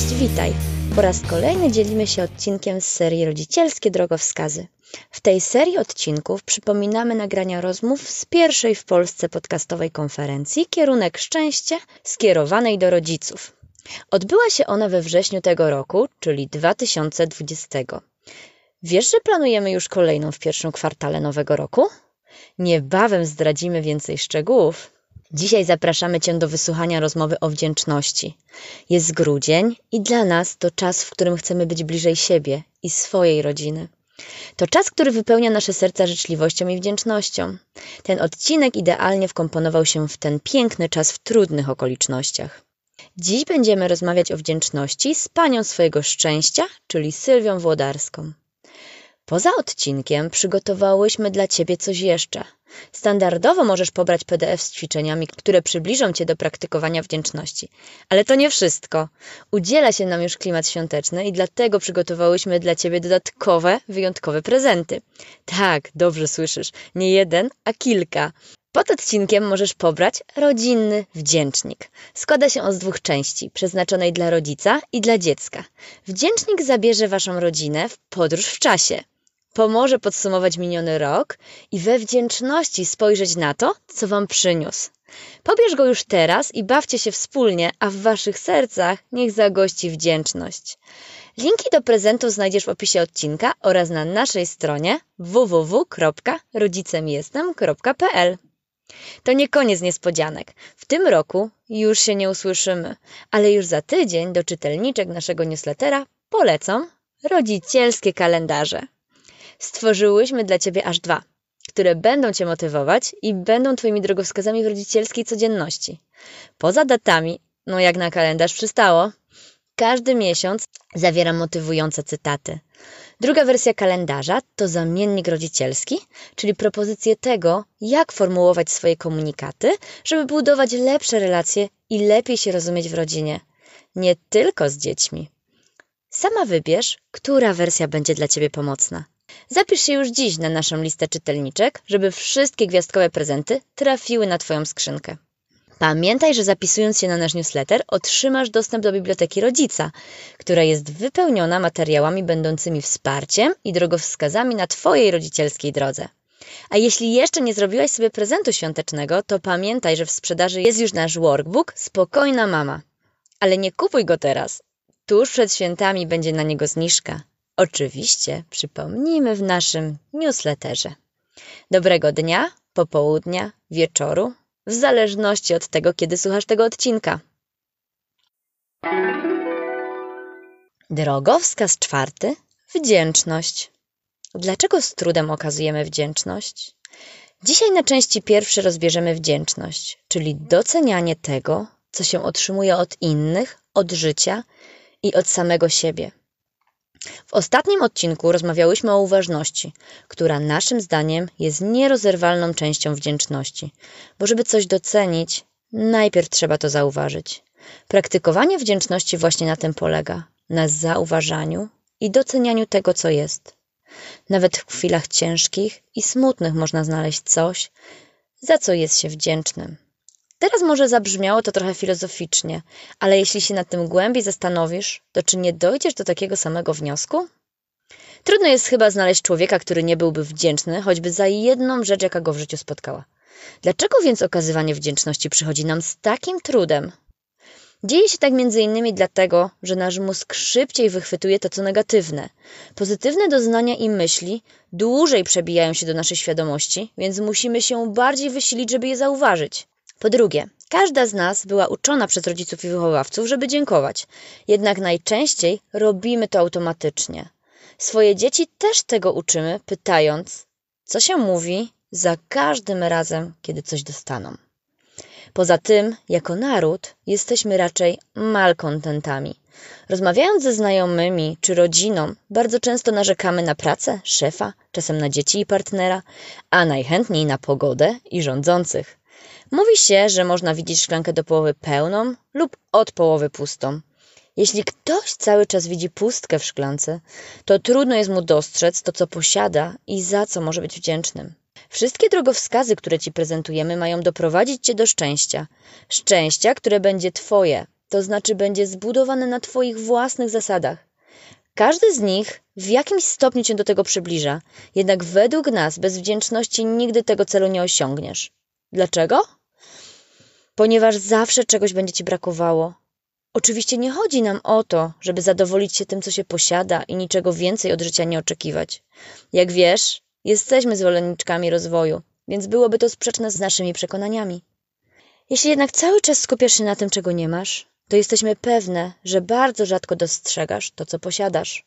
Cześć, witaj. Po raz kolejny dzielimy się odcinkiem z serii Rodzicielskie Drogowskazy. W tej serii odcinków przypominamy nagrania rozmów z pierwszej w Polsce podcastowej konferencji Kierunek Szczęście skierowanej do rodziców. Odbyła się ona we wrześniu tego roku, czyli 2020. Wiesz, że planujemy już kolejną w pierwszym kwartale nowego roku? Niebawem zdradzimy więcej szczegółów. Dzisiaj zapraszamy Cię do wysłuchania rozmowy o wdzięczności. Jest grudzień i dla nas to czas, w którym chcemy być bliżej siebie i swojej rodziny. To czas, który wypełnia nasze serca życzliwością i wdzięcznością. Ten odcinek idealnie wkomponował się w ten piękny czas w trudnych okolicznościach. Dziś będziemy rozmawiać o wdzięczności z panią swojego szczęścia, czyli Sylwią Włodarską. Poza odcinkiem przygotowałyśmy dla Ciebie coś jeszcze. Standardowo możesz pobrać PDF z ćwiczeniami, które przybliżą Cię do praktykowania wdzięczności. Ale to nie wszystko. Udziela się nam już klimat świąteczny i dlatego przygotowałyśmy dla Ciebie dodatkowe, wyjątkowe prezenty. Tak, dobrze słyszysz. Nie jeden, a kilka. Pod odcinkiem możesz pobrać rodzinny wdzięcznik. Składa się on z dwóch części, przeznaczonej dla rodzica i dla dziecka. Wdzięcznik zabierze Waszą rodzinę w podróż w czasie pomoże podsumować miniony rok i we wdzięczności spojrzeć na to, co Wam przyniósł. Pobierz go już teraz i bawcie się wspólnie, a w Waszych sercach niech zagości wdzięczność. Linki do prezentu znajdziesz w opisie odcinka oraz na naszej stronie www.rodzicemjestem.pl. To nie koniec niespodzianek. W tym roku już się nie usłyszymy, ale już za tydzień do czytelniczek naszego newslettera polecą rodzicielskie kalendarze stworzyłyśmy dla Ciebie aż dwa, które będą Cię motywować i będą Twoimi drogowskazami w rodzicielskiej codzienności. Poza datami, no jak na kalendarz przystało, każdy miesiąc zawiera motywujące cytaty. Druga wersja kalendarza to zamiennik rodzicielski, czyli propozycje tego, jak formułować swoje komunikaty, żeby budować lepsze relacje i lepiej się rozumieć w rodzinie. Nie tylko z dziećmi. Sama wybierz, która wersja będzie dla Ciebie pomocna. Zapisz się już dziś na naszą listę czytelniczek, żeby wszystkie gwiazdkowe prezenty trafiły na Twoją skrzynkę. Pamiętaj, że zapisując się na nasz newsletter otrzymasz dostęp do biblioteki rodzica, która jest wypełniona materiałami będącymi wsparciem i drogowskazami na Twojej rodzicielskiej drodze. A jeśli jeszcze nie zrobiłaś sobie prezentu świątecznego, to pamiętaj, że w sprzedaży jest już nasz workbook Spokojna Mama. Ale nie kupuj go teraz. Tuż przed świętami będzie na niego zniżka. Oczywiście przypomnijmy w naszym newsletterze. Dobrego dnia, popołudnia, wieczoru, w zależności od tego, kiedy słuchasz tego odcinka. Drogowskaz czwarty wdzięczność. Dlaczego z trudem okazujemy wdzięczność? Dzisiaj na części pierwszej rozbierzemy wdzięczność, czyli docenianie tego, co się otrzymuje od innych, od życia i od samego siebie. W ostatnim odcinku rozmawiałyśmy o uważności, która naszym zdaniem jest nierozerwalną częścią wdzięczności, bo żeby coś docenić, najpierw trzeba to zauważyć. Praktykowanie wdzięczności właśnie na tym polega na zauważaniu i docenianiu tego, co jest. Nawet w chwilach ciężkich i smutnych można znaleźć coś, za co jest się wdzięcznym. Teraz może zabrzmiało to trochę filozoficznie, ale jeśli się nad tym głębiej zastanowisz, to czy nie dojdziesz do takiego samego wniosku? Trudno jest chyba znaleźć człowieka, który nie byłby wdzięczny choćby za jedną rzecz, jaka go w życiu spotkała. Dlaczego więc okazywanie wdzięczności przychodzi nam z takim trudem? Dzieje się tak innymi dlatego, że nasz mózg szybciej wychwytuje to, co negatywne. Pozytywne doznania i myśli dłużej przebijają się do naszej świadomości, więc musimy się bardziej wysilić, żeby je zauważyć. Po drugie, każda z nas była uczona przez rodziców i wychowawców, żeby dziękować. Jednak najczęściej robimy to automatycznie. Swoje dzieci też tego uczymy, pytając, co się mówi za każdym razem, kiedy coś dostaną. Poza tym, jako naród, jesteśmy raczej malkontentami. Rozmawiając ze znajomymi czy rodziną, bardzo często narzekamy na pracę, szefa, czasem na dzieci i partnera, a najchętniej na pogodę i rządzących. Mówi się, że można widzieć szklankę do połowy pełną lub od połowy pustą. Jeśli ktoś cały czas widzi pustkę w szklance, to trudno jest mu dostrzec to, co posiada i za co może być wdzięcznym. Wszystkie drogowskazy, które Ci prezentujemy, mają doprowadzić Cię do szczęścia. Szczęścia, które będzie Twoje, to znaczy będzie zbudowane na Twoich własnych zasadach. Każdy z nich w jakimś stopniu Cię do tego przybliża, jednak według nas bez wdzięczności nigdy tego celu nie osiągniesz. Dlaczego? Ponieważ zawsze czegoś będzie Ci brakowało. Oczywiście nie chodzi nam o to, żeby zadowolić się tym, co się posiada i niczego więcej od życia nie oczekiwać. Jak wiesz, Jesteśmy zwolenniczkami rozwoju, więc byłoby to sprzeczne z naszymi przekonaniami. Jeśli jednak cały czas skupiasz się na tym, czego nie masz, to jesteśmy pewne, że bardzo rzadko dostrzegasz to, co posiadasz.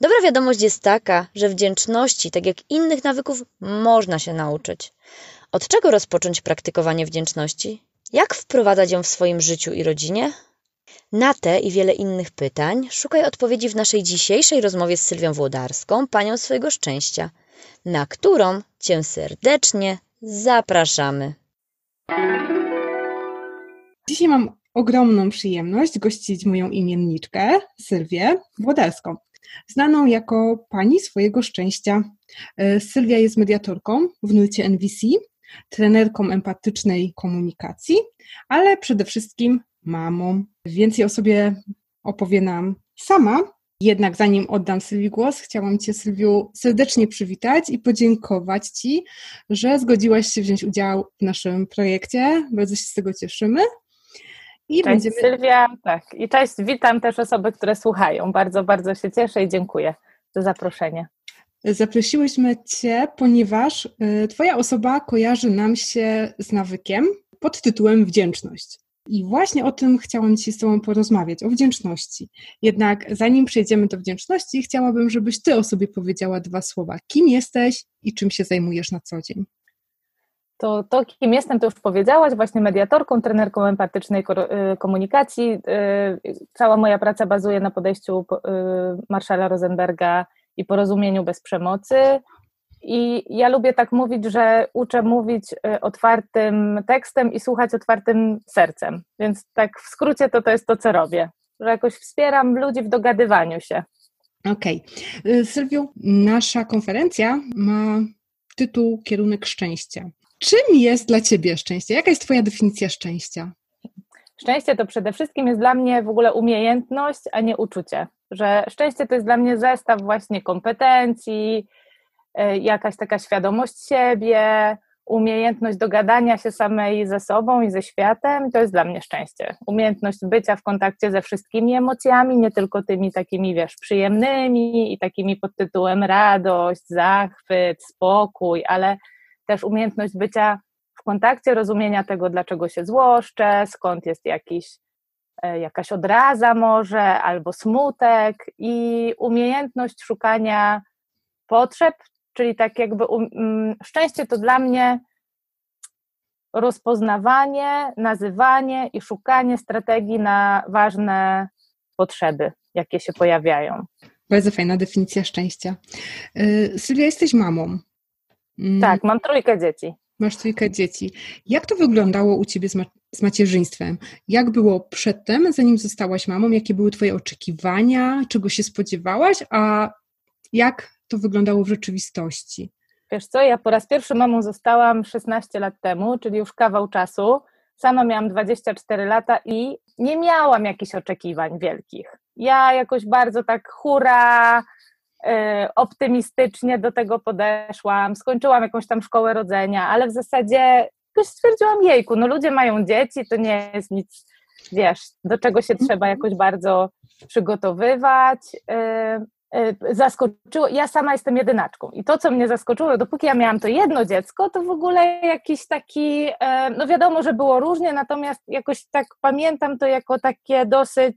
Dobra wiadomość jest taka, że wdzięczności, tak jak innych nawyków, można się nauczyć. Od czego rozpocząć praktykowanie wdzięczności? Jak wprowadzać ją w swoim życiu i rodzinie? Na te i wiele innych pytań szukaj odpowiedzi w naszej dzisiejszej rozmowie z Sylwią Włodarską, panią swojego szczęścia – na którą Cię serdecznie zapraszamy. Dzisiaj mam ogromną przyjemność gościć moją imienniczkę, Sylwię Włodarską, znaną jako pani swojego szczęścia. E, Sylwia jest mediatorką w nurcie NVC, trenerką empatycznej komunikacji, ale przede wszystkim mamą. Więcej o sobie opowie nam sama, jednak zanim oddam Sylwii głos, chciałam Cię, Sylwiu, serdecznie przywitać i podziękować Ci, że zgodziłaś się wziąć udział w naszym projekcie. Bardzo się z tego cieszymy. I cześć będziemy... Sylwia, tak. I cześć, witam też osoby, które słuchają. Bardzo, bardzo się cieszę i dziękuję za zaproszenie. Zaprosiłyśmy Cię, ponieważ y, Twoja osoba kojarzy nam się z nawykiem pod tytułem wdzięczność. I właśnie o tym chciałam dzisiaj z Tobą porozmawiać, o wdzięczności. Jednak zanim przejdziemy do wdzięczności, chciałabym, żebyś Ty o sobie powiedziała dwa słowa. Kim jesteś i czym się zajmujesz na co dzień? To, to kim jestem, to już powiedziałaś, właśnie mediatorką, trenerką empatycznej y, komunikacji. Y, cała moja praca bazuje na podejściu y, Marszala Rosenberga i porozumieniu bez przemocy. I ja lubię tak mówić, że uczę mówić y, otwartym tekstem i słuchać otwartym sercem. Więc tak w skrócie to to jest to, co robię. Że jakoś wspieram ludzi w dogadywaniu się. Okej. Okay. Sylwiu, nasza konferencja ma tytuł Kierunek Szczęścia. Czym jest dla Ciebie szczęście? Jaka jest Twoja definicja szczęścia? Szczęście to przede wszystkim jest dla mnie w ogóle umiejętność, a nie uczucie. Że szczęście to jest dla mnie zestaw właśnie kompetencji, E, jakaś taka świadomość siebie, umiejętność dogadania się samej ze sobą i ze światem, to jest dla mnie szczęście. Umiejętność bycia w kontakcie ze wszystkimi emocjami, nie tylko tymi takimi, wiesz, przyjemnymi i takimi pod tytułem radość, zachwyt, spokój, ale też umiejętność bycia kontakcie, rozumienia tego, dlaczego się złoszczę, skąd jest jakiś, e, jakaś odraza może, albo smutek i umiejętność szukania potrzeb Czyli tak jakby um, szczęście to dla mnie rozpoznawanie, nazywanie i szukanie strategii na ważne potrzeby, jakie się pojawiają. Bardzo fajna definicja szczęścia. Yy, Sylwia, jesteś mamą. Mm. Tak, mam trójkę dzieci. Masz trójkę dzieci. Jak to wyglądało u Ciebie z, ma z macierzyństwem? Jak było przedtem, zanim zostałaś mamą? Jakie były Twoje oczekiwania? Czego się spodziewałaś? A jak to wyglądało w rzeczywistości? Wiesz co, ja po raz pierwszy mamą zostałam 16 lat temu, czyli już kawał czasu. Sama miałam 24 lata i nie miałam jakichś oczekiwań wielkich. Ja jakoś bardzo tak hura, optymistycznie do tego podeszłam. Skończyłam jakąś tam szkołę rodzenia, ale w zasadzie jakoś stwierdziłam, jejku, no ludzie mają dzieci, to nie jest nic, wiesz, do czego się trzeba jakoś bardzo przygotowywać. Yy, Y, zaskoczyło, ja sama jestem jedynaczką i to, co mnie zaskoczyło, dopóki ja miałam to jedno dziecko, to w ogóle jakiś taki, e, no wiadomo, że było różnie, natomiast jakoś tak pamiętam to jako takie dosyć,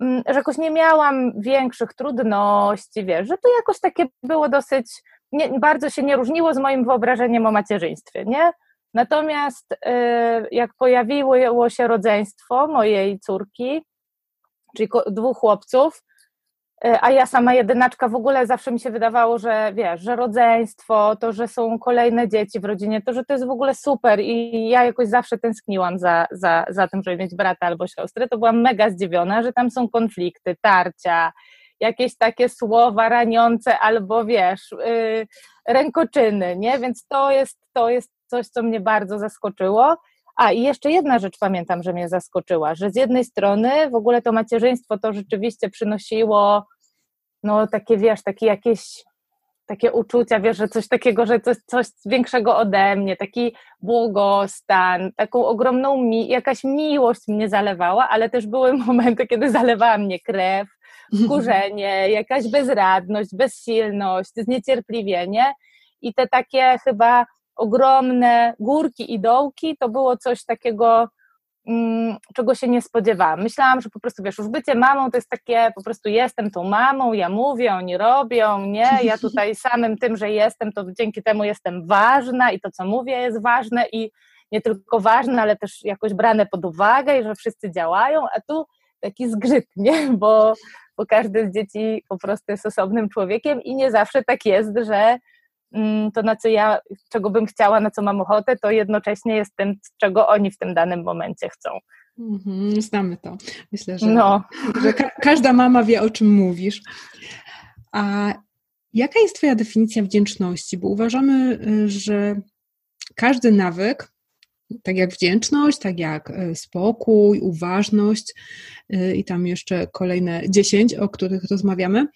że jakoś nie miałam większych trudności, wiesz, że to jakoś takie było dosyć, nie, bardzo się nie różniło z moim wyobrażeniem o macierzyństwie, nie? Natomiast e, jak pojawiło się rodzeństwo mojej córki, czyli dwóch chłopców, a ja sama jedynaczka w ogóle zawsze mi się wydawało, że wiesz, że rodzeństwo, to, że są kolejne dzieci w rodzinie, to, że to jest w ogóle super i ja jakoś zawsze tęskniłam za, za, za tym, żeby mieć brata albo siostrę, to byłam mega zdziwiona, że tam są konflikty, tarcia, jakieś takie słowa raniące albo wiesz, yy, rękoczyny, nie? Więc to jest, to jest coś, co mnie bardzo zaskoczyło. A i jeszcze jedna rzecz pamiętam, że mnie zaskoczyła, że z jednej strony w ogóle to macierzyństwo to rzeczywiście przynosiło no takie wiesz, takie jakieś takie uczucia, wiesz, że coś takiego, że coś, coś większego ode mnie, taki błogostan, taką ogromną, mi jakaś miłość mnie zalewała, ale też były momenty, kiedy zalewała mnie krew, wkurzenie, jakaś bezradność, bezsilność, zniecierpliwienie i te takie chyba ogromne górki i dołki, to było coś takiego, mm, czego się nie spodziewałam. Myślałam, że po prostu, wiesz, już bycie mamą to jest takie, po prostu jestem tą mamą, ja mówię, oni robią, nie, ja tutaj samym tym, że jestem, to dzięki temu jestem ważna i to, co mówię jest ważne i nie tylko ważne, ale też jakoś brane pod uwagę i że wszyscy działają, a tu taki zgrzyt, nie, bo, bo każdy z dzieci po prostu jest osobnym człowiekiem i nie zawsze tak jest, że to na co ja, czego bym chciała, na co mam ochotę, to jednocześnie jest tym, czego oni w tym danym momencie chcą. Mhm, znamy to. Myślę, że, no. że ka każda mama wie, o czym mówisz. A jaka jest Twoja definicja wdzięczności? Bo uważamy, y, że każdy nawyk, tak jak wdzięczność, tak jak y, spokój, uważność y, i tam jeszcze kolejne dziesięć, o których rozmawiamy,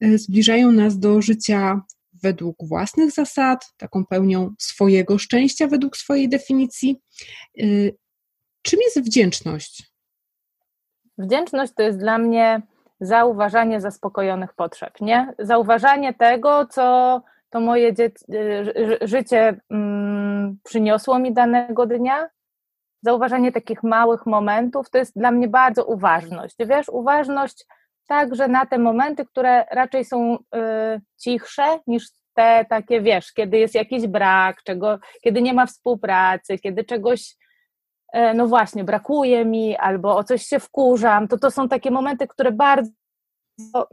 zbliżają nas do życia według własnych zasad, taką pełnią swojego szczęścia według swojej definicji. Y, czym jest wdzięczność? Wdzięczność to jest dla mnie zauważanie zaspokojonych potrzeb, nie? Zauważanie tego, co to moje y, życie mm, przyniosło mi danego dnia, zauważanie takich małych momentów, to jest dla mnie bardzo uważność. Wiesz, uważność także na te momenty, które raczej są y, cichsze niż te takie, wiesz, kiedy jest jakiś brak, czego, kiedy nie ma współpracy, kiedy czegoś, e, no właśnie, brakuje mi, albo o coś się wkurzam, to to są takie momenty, które bardzo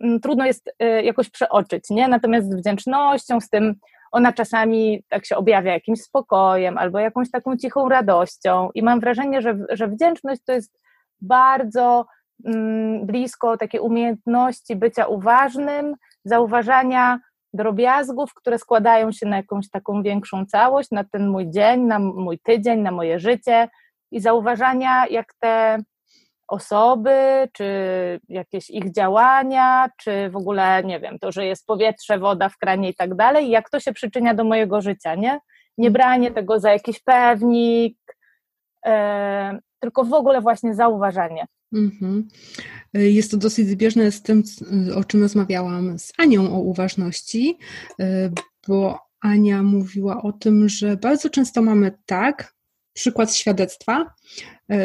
mm, trudno jest e, jakoś przeoczyć, nie? Natomiast z wdzięcznością, z tym ona czasami tak się objawia jakimś spokojem albo jakąś taką cichą radością i mam wrażenie, że, że wdzięczność to jest bardzo blisko takiej umiejętności bycia uważnym, zauważania drobiazgów, które składają się na jakąś taką większą całość, na ten mój dzień, na mój tydzień, na moje życie i zauważania, jak te osoby, czy jakieś ich działania, czy w ogóle, nie wiem, to, że jest powietrze, woda w kranie i tak dalej, jak to się przyczynia do mojego życia, nie? Nie branie tego za jakiś pewnik, e, tylko w ogóle właśnie zauważanie. Mhm. Jest to dosyć zbieżne z tym, o czym rozmawiałam z Anią o uważności, bo Ania mówiła o tym, że bardzo często mamy tak, przykład świadectwa,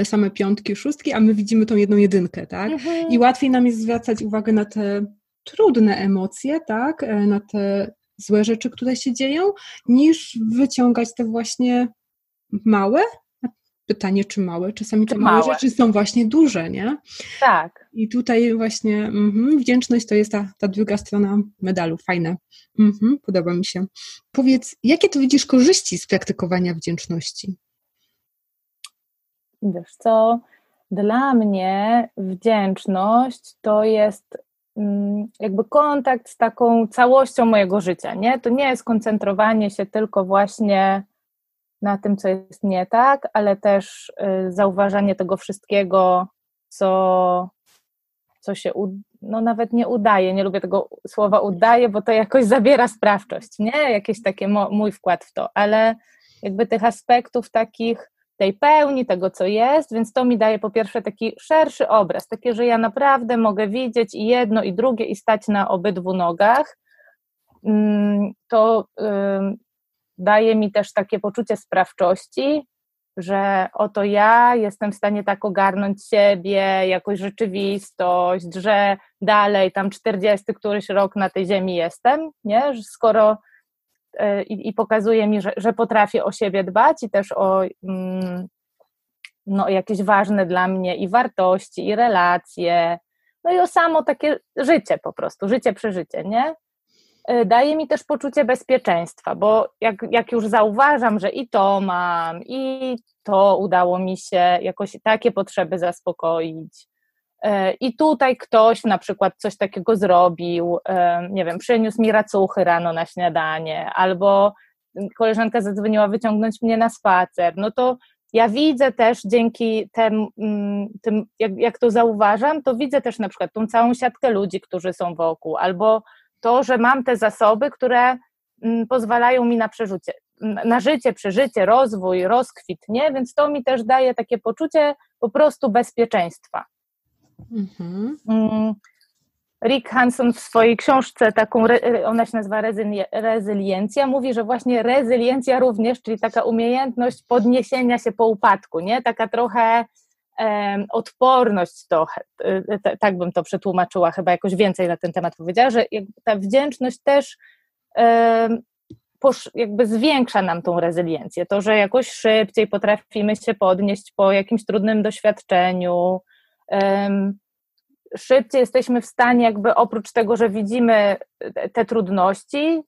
same piątki, szóstki, a my widzimy tą jedną jedynkę, tak? Mhm. I łatwiej nam jest zwracać uwagę na te trudne emocje, tak? Na te złe rzeczy, które się dzieją, niż wyciągać te właśnie małe, pytanie, czy małe. Czasami te małe, małe rzeczy są właśnie duże, nie? Tak. I tutaj właśnie mm, wdzięczność to jest ta, ta druga strona medalu. Fajne. Mm, podoba mi się. Powiedz, jakie tu widzisz korzyści z praktykowania wdzięczności? Wiesz co, dla mnie wdzięczność to jest mm, jakby kontakt z taką całością mojego życia, nie? To nie jest koncentrowanie się tylko właśnie na tym, co jest nie tak, ale też y, zauważanie tego wszystkiego, co, co się, no nawet nie udaje, nie lubię tego słowa udaje, bo to jakoś zabiera sprawczość, nie? Jakieś takie mój wkład w to, ale jakby tych aspektów takich tej pełni, tego co jest, więc to mi daje po pierwsze taki szerszy obraz, takie, że ja naprawdę mogę widzieć i jedno i drugie i stać na obydwu nogach. Mm, to daje mi też takie poczucie sprawczości, że oto ja jestem w stanie tak ogarnąć siebie, jakąś rzeczywistość, że dalej tam 40 któryś rok na tej ziemi jestem, nie? Skoro e, i, i pokazuje mi, że, że potrafię o siebie dbać i też o mm, no, jakieś ważne dla mnie i wartości, i relacje, no i o samo takie życie po prostu, życie przeżycie, nie? Y, daje mi też poczucie bezpieczeństwa, bo jak, jak już zauważam, że i to mam, i to udało mi się jakoś takie potrzeby zaspokoić, y, i tutaj ktoś na przykład coś takiego zrobił, y, nie wiem, przyniósł mi racuchy rano na śniadanie, albo koleżanka zadzwoniła wyciągnąć mnie na spacer, no to ja widzę też dzięki tem, mm, tym, jak, jak to zauważam, to widzę też na przykład tą całą siatkę ludzi, którzy są wokół, albo to, że mam te zasoby, które mm, pozwalają mi na przerzucie, na życie, przeżycie, rozwój, rozkwit, nie? Więc to mi też daje takie poczucie po prostu bezpieczeństwa. Mhm. Mm, Rick Hanson w swojej książce, taką, ona się nazywa Rezyliencja, mówi, że właśnie rezyliencja również, czyli taka umiejętność podniesienia się po upadku, nie? Taka trochę odporność to, tak bym to przetłumaczyła, chyba jakoś więcej na ten temat powiedziała, że ta wdzięczność też jakby zwiększa nam tą rezyliencję, to, że jakoś szybciej potrafimy się podnieść po jakimś trudnym doświadczeniu, szybciej jesteśmy w stanie jakby oprócz tego, że widzimy te trudności,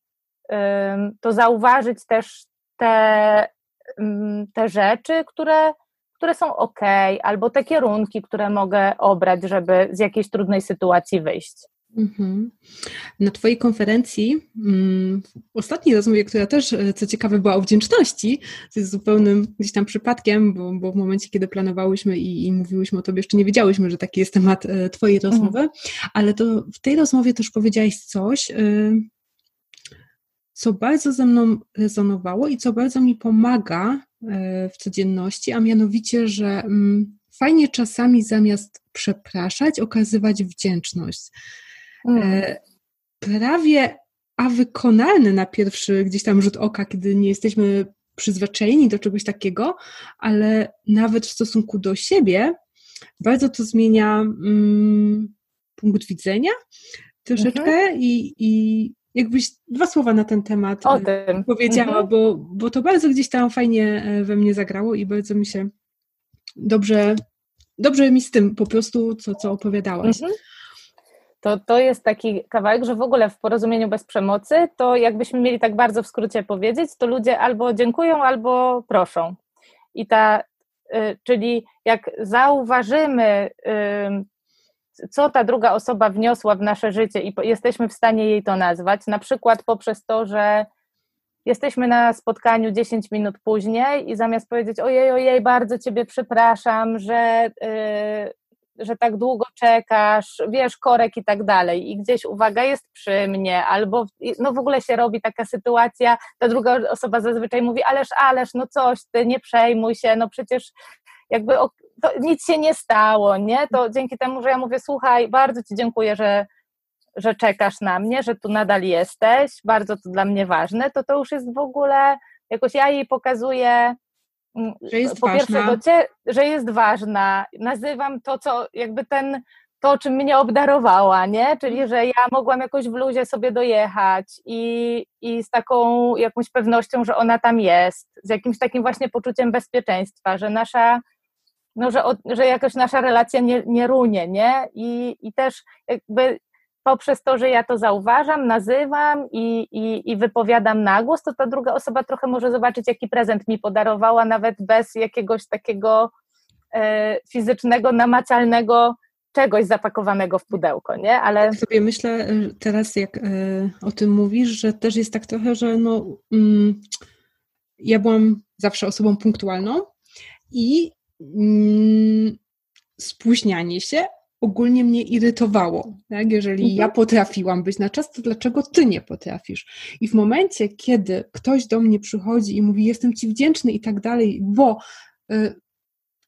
to zauważyć też te, te rzeczy, które które są ok, albo te kierunki, które mogę obrać, żeby z jakiejś trudnej sytuacji wyjść. Mhm. Na Twojej konferencji, mm, w ostatniej rozmowie, która też, e, co ciekawe, była o wdzięczności, co jest zupełnym gdzieś tam przypadkiem, bo, bo w momencie, kiedy planowałyśmy i, i mówiłyśmy o Tobie, jeszcze nie wiedziałyśmy, że taki jest temat e, Twojej mhm. rozmowy, mhm. ale to w tej rozmowie też powiedziałaś coś, e, co bardzo ze mną rezonowało i co bardzo mi pomaga w codzienności, a mianowicie, że mm, fajnie czasami zamiast przepraszać, okazywać wdzięczność. Mm. Prawie a wykonalny na pierwszy gdzieś tam rzut oka, kiedy nie jesteśmy przyzwyczajeni do czegoś takiego, ale nawet w stosunku do siebie bardzo to zmienia mm, punkt widzenia troszeczkę mhm. i, i jakbyś dwa słowa na ten temat o tym. powiedziała, mhm. bo, bo to bardzo gdzieś tam fajnie e, we mnie zagrało i bardzo mi się dobrze, dobrze mi z tym po prostu, co, co opowiadałaś. Mhm. To, to jest taki kawałek, że w ogóle w porozumieniu bez przemocy, to jakbyśmy mieli tak bardzo w skrócie powiedzieć, to ludzie albo dziękują, albo proszą. I ta, y, czyli jak zauważymy co ta druga osoba wniosła w nasze życie i jesteśmy w stanie jej to nazwać, na przykład poprzez to, że jesteśmy na spotkaniu 10 minut później i zamiast powiedzieć ojej, ojej, bardzo Ciebie przepraszam, że, yy, że tak długo czekasz, wiesz, korek i tak dalej. I gdzieś uwaga jest przy mnie albo no w ogóle się robi taka sytuacja, ta druga osoba zazwyczaj mówi ależ, ależ, no coś, Ty nie przejmuj się, no przecież jakby nic się nie stało, nie? To dzięki temu, że ja mówię, słuchaj, bardzo Ci dziękuję, że, że czekasz na mnie, że tu nadal jesteś, bardzo to dla mnie ważne, to to już jest w ogóle, jakoś ja jej pokazuję, mm, że jest po ważna. pierwsze, cie, że jest ważna, nazywam to, co jakby ten, to, czym mnie obdarowała, nie? Czyli, że ja mogłam jakoś w luzie sobie dojechać i, i z taką jakąś pewnością, że ona tam jest, z jakimś takim właśnie poczuciem bezpieczeństwa, że nasza no, że, że jakoś nasza relacja nie, nie runie, nie? I, I też jakby poprzez to, że ja to zauważam, nazywam i, i, i wypowiadam na głos, to ta druga osoba trochę może zobaczyć, jaki prezent mi podarowała, nawet bez jakiegoś takiego e, fizycznego, namacalnego czegoś zapakowanego w pudełko, nie? Ale tak sobie myślę teraz, jak e, o tym mówisz, że też jest tak trochę, że no, mm, ja byłam zawsze osobą punktualną i mm, spóźnianie się ogólnie mnie irytowało. Tak? Jeżeli mhm. ja potrafiłam być na czas, to dlaczego ty nie potrafisz? I w momencie, kiedy ktoś do mnie przychodzi i mówi, jestem ci wdzięczny i tak dalej, bo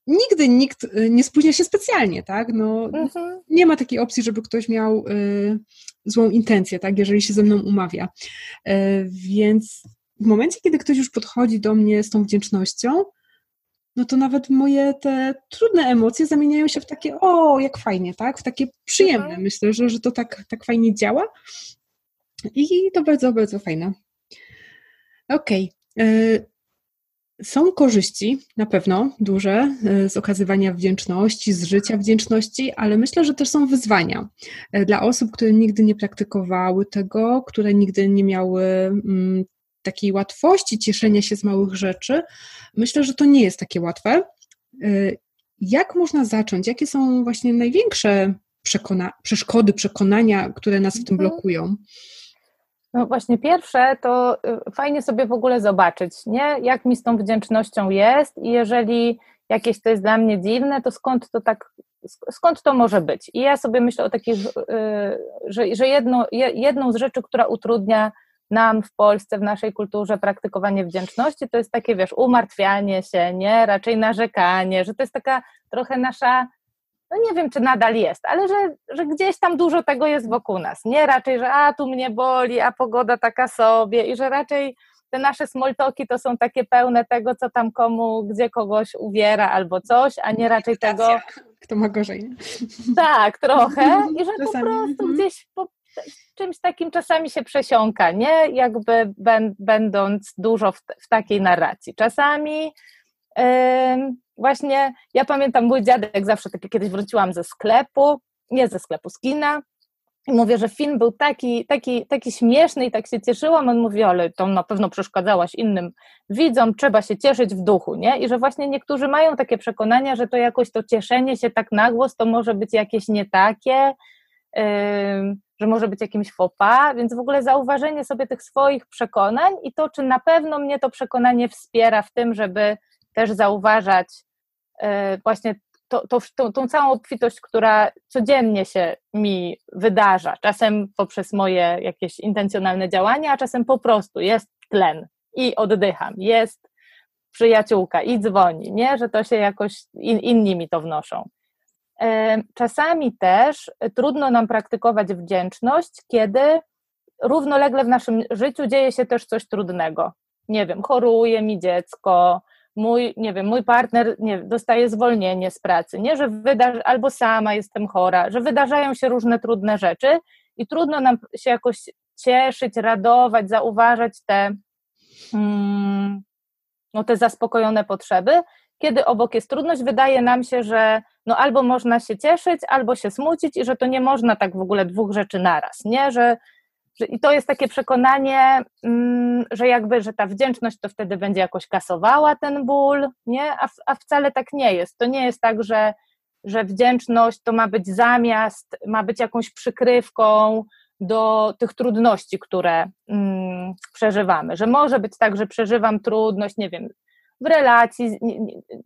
nigdy nikt nie spóźnia się specjalnie, tak? No, mhm. Nie ma takiej opcji, żeby ktoś miał złą intencję, tak? Jeżeli się ze mną umawia. Więc w momencie, kiedy ktoś już podchodzi do mnie z tą wdzięcznością, no to nawet moje te trudne emocje zamieniają się w takie, o, jak fajnie, tak? W takie przyjemne. Mhm. Myślę, że, że to tak, tak fajnie działa. I to bardzo, bardzo fajne. Okej. Okay. E, są korzyści, na pewno duże, e, z okazywania wdzięczności, z życia wdzięczności, ale myślę, że też są wyzwania e, dla osób, które nigdy nie praktykowały tego, które nigdy nie miały mm, takiej łatwości cieszenia się z małych rzeczy, myślę, że to nie jest takie łatwe. Y, jak można zacząć? Jakie są właśnie największe przekona przeszkody, przekonania, które nas w tym mhm. blokują? No właśnie, pierwsze to y, fajnie sobie w ogóle zobaczyć, nie? jak mi z tą wdzięcznością jest i jeżeli jakieś to jest dla mnie dziwne, to skąd to tak, skąd to może być? I ja sobie myślę o takich, y, że, że jedno, jedną z rzeczy, która utrudnia nam w Polsce, w naszej kulturze praktykowanie wdzięczności to jest takie, wiesz, umartwianie się, nie? Raczej narzekanie, że to jest taka trochę nasza, no nie wiem, czy nadal jest, ale że, że gdzieś tam dużo tego jest wokół nas, nie? Raczej, że a, tu mnie boli, a pogoda taka sobie i że raczej te nasze smoltoki to są takie pełne tego, co tam komu, gdzie kogoś uwiera albo coś, a nie raczej tego... Kto ma gorzej. Tak, trochę. I że po prostu mhm. gdzieś po, czymś takim czasami się przesiąka, nie? Jakby będąc dużo w, w takiej narracji. Czasami yy, właśnie, ja pamiętam mój dziadek zawsze taki, kiedyś wróciłam ze sklepu, nie ze sklepu, z kina, i mówię, że film był taki, taki, taki śmieszny i tak się cieszyłam. On mówi, ale to na pewno przeszkadzałaś innym widzom, trzeba się cieszyć w duchu, nie? I że właśnie niektórzy mają takie przekonania, że to jakoś to cieszenie się tak na głos to może być jakieś nie takie, że może być jakimś fopa, więc w ogóle zauważenie sobie tych swoich przekonań i to, czy na pewno mnie to przekonanie wspiera w tym, żeby też zauważać e, właśnie to, to, tą, tą całą obfitość, która codziennie się mi wydarza, czasem poprzez moje jakieś intencjonalne działania, a czasem po prostu jest tlen i oddycham, jest przyjaciółka i dzwoni, nie, że to się jakoś in, inni mi to wnoszą. Czasami też trudno nam praktykować wdzięczność, kiedy równolegle w naszym życiu dzieje się też coś trudnego. Nie wiem, choruje mi dziecko, mój, nie wiem, mój partner nie, dostaje zwolnienie z pracy, nie, że wydarzy, albo sama jestem chora, że wydarzają się różne trudne rzeczy i trudno nam się jakoś cieszyć, radować, zauważać te, mm, no, te zaspokojone potrzeby, kiedy obok jest trudność, wydaje nam się, że no albo można się cieszyć, albo się smucić i że to nie można tak w ogóle dwóch rzeczy naraz, nie? Że, że I to jest takie przekonanie, mm, że jakby, że ta wdzięczność to wtedy będzie jakoś kasowała ten ból, nie? A, a wcale tak nie jest. To nie jest tak, że, że wdzięczność to ma być zamiast, ma być jakąś przykrywką do tych trudności, które mm, przeżywamy. Że może być tak, że przeżywam trudność, nie wiem, w relacji,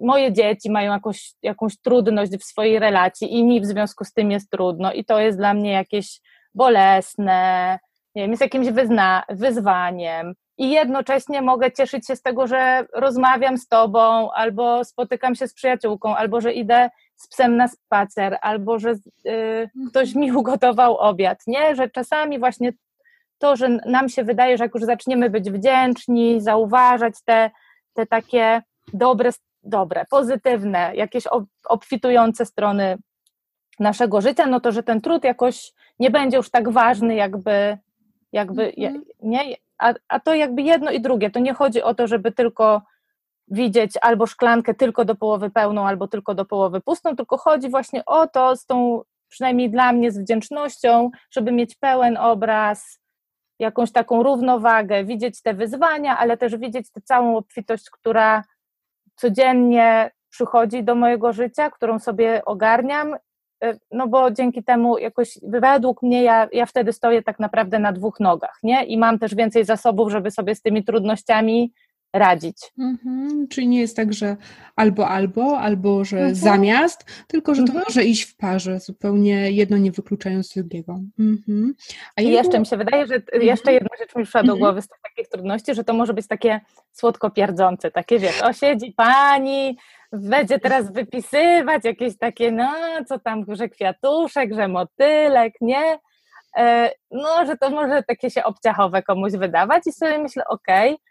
moje dzieci mają jakąś, jakąś trudność w swojej relacji i mi w związku z tym jest trudno i to jest dla mnie jakieś bolesne, nie wiem, jest jakimś wyzna, wyzwaniem i jednocześnie mogę cieszyć się z tego, że rozmawiam z tobą, albo spotykam się z przyjaciółką, albo że idę z psem na spacer, albo że y, ktoś mi ugotował obiad, nie? Że czasami właśnie to, że nam się wydaje, że jak już zaczniemy być wdzięczni, zauważać te te takie dobre, dobre, pozytywne, jakieś obfitujące strony naszego życia, no to że ten trud jakoś nie będzie już tak ważny, jakby, jakby mhm. nie, a, a to jakby jedno i drugie. To nie chodzi o to, żeby tylko widzieć albo szklankę tylko do połowy pełną, albo tylko do połowy pustą, tylko chodzi właśnie o to z tą, przynajmniej dla mnie, z wdzięcznością, żeby mieć pełen obraz, jakąś taką równowagę, widzieć te wyzwania, ale też widzieć tę całą obfitość, która codziennie przychodzi do mojego życia, którą sobie ogarniam, e, no bo dzięki temu jakoś według mnie ja, ja wtedy stoję tak naprawdę na dwóch nogach, nie? I mam też więcej zasobów, żeby sobie z tymi trudnościami radzić. Mhm, czyli nie jest tak, że albo albo, albo że mhm. zamiast, tylko że to mhm. może iść w parze, zupełnie jedno nie wykluczając drugiego. Mhm. A I jeszcze mi się wydaje, że mhm. jeszcze jedna rzecz mi przyszła do mhm. głowy z takich trudności, że to może być takie słodko pierdzące, takie wiesz, o siedzi pani, będzie teraz wypisywać jakieś takie, no co tam, że kwiatuszek, że motylek, nie? E, no, że to może takie się obciachowe komuś wydawać i sobie myślę, okej, okay,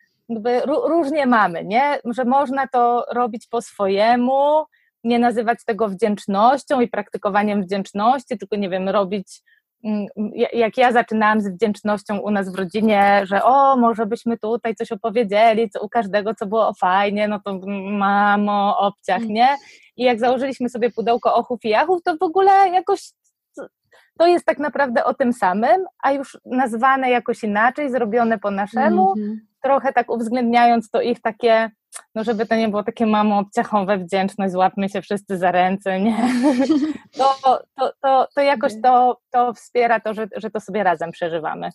różnie mamy, nie? Że można to robić po swojemu, nie nazywać tego wdzięcznością i praktykowaniem wdzięczności, tylko nie wiem, robić mm, jak ja zaczynałam z wdzięcznością u nas w rodzinie, że o, może byśmy tutaj coś opowiedzieli, co u każdego, co było fajnie, no to mamo, obciach, nie? I jak założyliśmy sobie pudełko ochów i jachów, to w ogóle jakoś to jest tak naprawdę o tym samym, a już nazwane jakoś inaczej, zrobione po naszemu, mm -hmm trochę tak uwzględniając to ich takie, no żeby to nie było takie mamo obciachowe wdzięczność, złapmy się wszyscy za ręce, nie? To, to, to, to jakoś to, to wspiera to, że, że to sobie razem przeżywamy.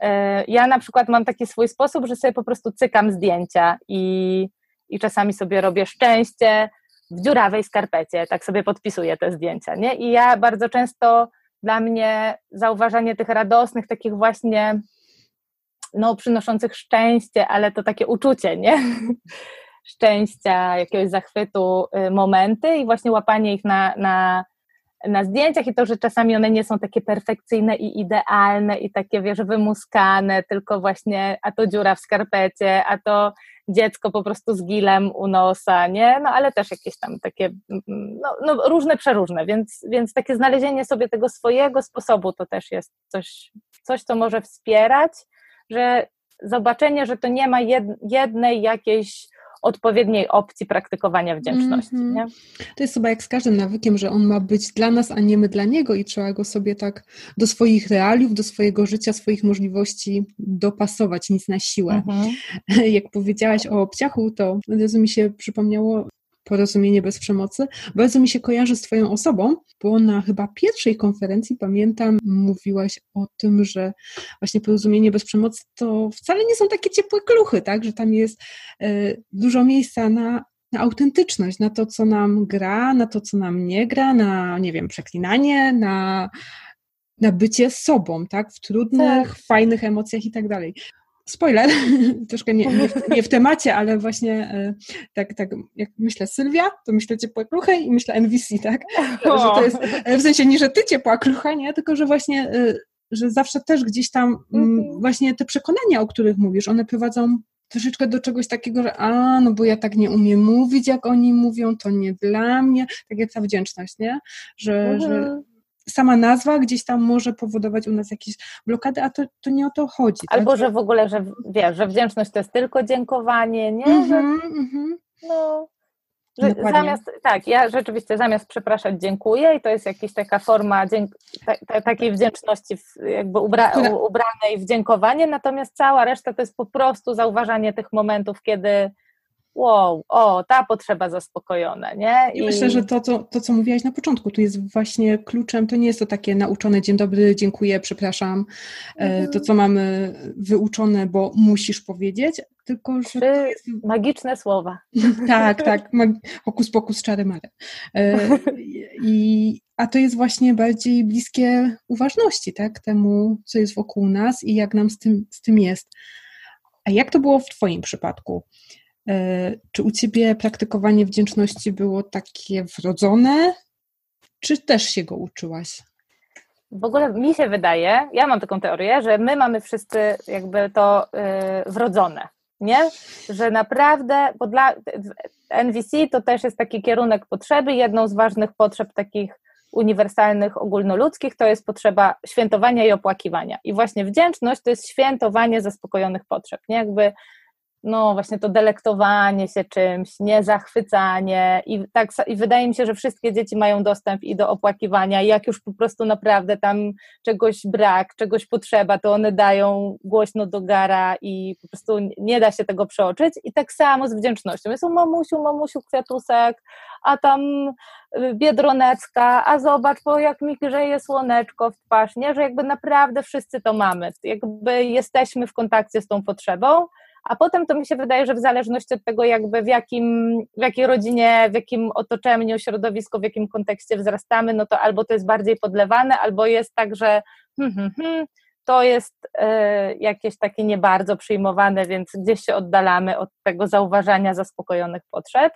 E, ja na przykład mam taki swój sposób, że sobie po prostu cykam zdjęcia i, i czasami sobie robię szczęście w dziurawej skarpecie, tak sobie podpisuję te zdjęcia, nie? I ja bardzo często dla mnie zauważanie tych radosnych, takich właśnie no, przynoszących szczęście, ale to takie uczucie, nie? Szczęścia, jakiegoś zachwytu, y, momenty i właśnie łapanie ich na, na, na zdjęciach i to, że czasami one nie są takie perfekcyjne i idealne i takie, wiesz, wymuskane, tylko właśnie a to dziura w skarpecie, a to dziecko po prostu z gilem u nosa, nie? No ale też jakieś tam takie, mm, no, no różne, przeróżne, więc, więc takie znalezienie sobie tego swojego sposobu to też jest coś, coś co może wspierać że zobaczenie, że to nie ma jednej jakiejś odpowiedniej opcji praktykowania wdzięczności. Mm -hmm. nie? To jest chyba jak z każdym nawykiem, że on ma być dla nas, a nie my dla niego i trzeba go sobie tak do swoich realiów, do swojego życia, swoich możliwości dopasować, nic na siłę. Mm -hmm. Jak powiedziałaś o obciachu, to od razu mi się przypomniało porozumienie bez przemocy, bardzo mi się kojarzy z Twoją osobą, bo na chyba pierwszej konferencji, pamiętam, mówiłaś o tym, że właśnie porozumienie bez przemocy to wcale nie są takie ciepłe kluchy, tak, że tam jest e, dużo miejsca na, na autentyczność, na to, co nam gra, na to, co nam nie gra, na, nie wiem, przeklinanie, na, na bycie sobą, tak, w trudnych, tak. fajnych emocjach i tak dalej spoiler, troszkę nie, nie, w, nie, w, temacie, ale właśnie e, tak, tak jak myślę Sylwia, to myślę ciepła klucha i myślę NVC, tak? Że to jest, e, w sensie nie, że ty ciepła klucha, nie? Tylko, że właśnie, e, że zawsze też gdzieś tam mm, właśnie te przekonania, o których mówisz, one prowadzą troszeczkę do czegoś takiego, że a, no bo ja tak nie umiem mówić, jak oni mówią, to nie dla mnie, tak jak ta wdzięczność, nie? Że, że mhm sama nazwa gdzieś tam może powodować u nas jakieś blokady, a to, to nie o to chodzi. Tak? Albo, że w ogóle, że wiesz, że wdzięczność to jest tylko dziękowanie, nie? Mm -hmm, że, mm -hmm. No, że zamiast, tak, ja rzeczywiście zamiast przepraszać dziękuję i to jest jakaś taka forma dzięk, ta, ta, takiej wdzięczności jakby ubra, ubranej w dziękowanie, natomiast cała reszta to jest po prostu zauważanie tych momentów, kiedy wow, o, ta potrzeba zaspokojona, nie? I, I myślę, że to, to, to, co mówiłaś na początku, tu jest właśnie kluczem, to nie jest to takie nauczone dzień dobry, dziękuję, przepraszam, mhm. to, co mamy wyuczone, bo musisz powiedzieć, tylko, że to jest... magiczne słowa. tak, tak, hokus pokus, czary mary. E, I, a to jest właśnie bardziej bliskie uważności, tak, temu, co jest wokół nas i jak nam z tym, z tym jest. A jak to było w Twoim przypadku? E, czy u Ciebie praktykowanie wdzięczności było takie wrodzone, czy też się go uczyłaś? W ogóle mi się wydaje, ja mam taką teorię, że my mamy wszyscy jakby to yy, wrodzone, nie? Że naprawdę, bo dla NVC to też jest taki kierunek potrzeby. Jedną z ważnych potrzeb takich uniwersalnych, ogólnoludzkich to jest potrzeba świętowania i opłakiwania. I właśnie wdzięczność to jest świętowanie zaspokojonych potrzeb, nie? Jakby no właśnie to delektowanie się czymś, nie zachwycanie i tak i wydaje mi się, że wszystkie dzieci mają dostęp i do opłakiwania i jak już po prostu naprawdę tam czegoś brak, czegoś potrzeba, to one dają głośno do gara i po prostu nie da się tego przeoczyć. I tak samo z wdzięcznością. Jest mamusiu, mamusiu kwiatusek, a tam y, biedronecka, a zobacz, bo jak mi grzeje słoneczko w twarz, nie, że jakby naprawdę wszyscy to mamy, jakby jesteśmy w kontakcie z tą potrzebą, a potem to mi się wydaje, że w zależności od tego jakby w jakim, w jakiej rodzinie, w jakim otoczeniu, środowisku, w jakim kontekście wzrastamy, no to albo to jest bardziej podlewane, albo jest tak, że hmm, hmm, hmm, to jest y, jakieś takie nie bardzo przyjmowane, więc gdzieś się oddalamy od tego zauważania zaspokojonych potrzeb.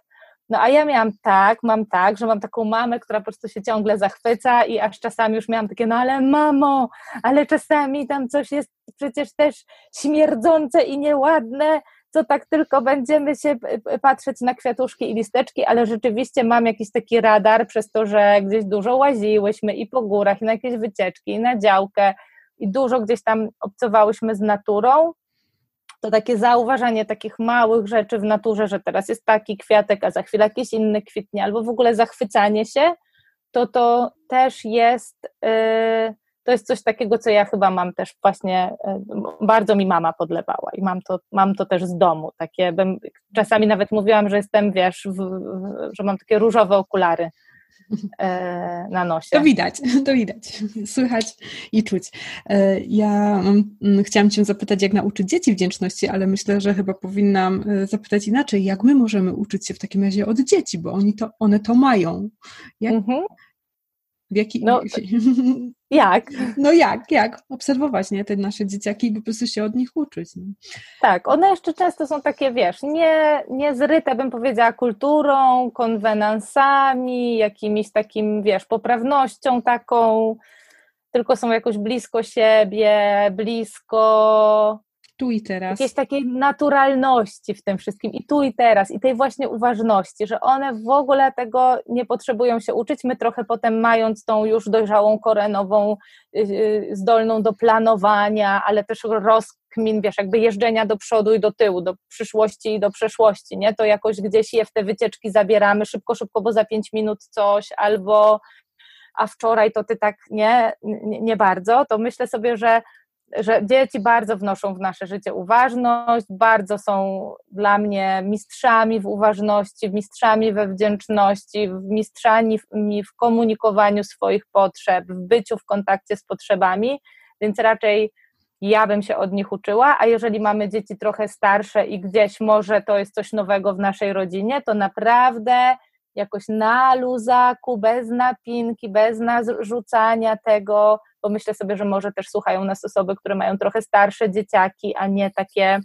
No a ja miałam tak, mam tak, że mam taką mamę, która po prostu się ciągle zachwyca i aż czasami już miałam takie, no ale mamo, ale czasami tam coś jest przecież też śmierdzące i nieładne, co tak tylko będziemy się patrzeć na kwiatuszki i listeczki, ale rzeczywiście mam jakiś taki radar przez to, że gdzieś dużo łaziłyśmy i po górach, i na jakieś wycieczki, i na działkę, i dużo gdzieś tam obcowałyśmy z naturą, to takie zauważanie takich małych rzeczy w naturze, że teraz jest taki kwiatek, a za chwilę jakiś inny kwitnie, albo w ogóle zachwycanie się, to to też jest, yy, to jest coś takiego, co ja chyba mam też właśnie, yy, bardzo mi mama podlewała i mam to, mam to też z domu, takie, bym, czasami nawet mówiłam, że jestem, wiesz, w, w, że mam takie różowe okulary, E, na nosie. To widać, to widać, słychać i czuć. E, ja mm, chciałam Cię zapytać, jak nauczyć dzieci wdzięczności, ale myślę, że chyba powinnam e, zapytać inaczej, jak my możemy uczyć się w takim razie od dzieci, bo oni to, one to mają. Jak, mhm. W jaki... No, jak? No jak, jak? Obserwować, nie? Te nasze dzieciaki i po prostu się od nich uczyć. No. Tak, one jeszcze często są takie, wiesz, nie, nie zryte, bym powiedziała, kulturą, konwenansami, jakimiś takim, wiesz, poprawnością taką, tylko są jakoś blisko siebie, blisko tu i teraz. Jakiejś takiej naturalności w tym wszystkim i tu i teraz, i tej właśnie uważności, że one w ogóle tego nie potrzebują się uczyć. My trochę potem, mając tą już dojrzałą korenową, yy, zdolną do planowania, ale też rozkmin, wiesz, jakby jeżdżenia do przodu i do tyłu, do przyszłości i do przeszłości, nie? To jakoś gdzieś je w te wycieczki zabieramy szybko, szybko, bo za pięć minut coś, albo a wczoraj to ty tak nie, nie, nie bardzo, to myślę sobie, że że dzieci bardzo wnoszą w nasze życie uważność, bardzo są dla mnie mistrzami w uważności, mistrzami we wdzięczności, mistrzami w komunikowaniu swoich potrzeb, w byciu w kontakcie z potrzebami, więc raczej ja bym się od nich uczyła, a jeżeli mamy dzieci trochę starsze i gdzieś może to jest coś nowego w naszej rodzinie, to naprawdę jakoś na luzaku, bez napinki, bez narzucania tego, bo myślę sobie, że może też słuchają nas osoby, które mają trochę starsze dzieciaki, a nie takie,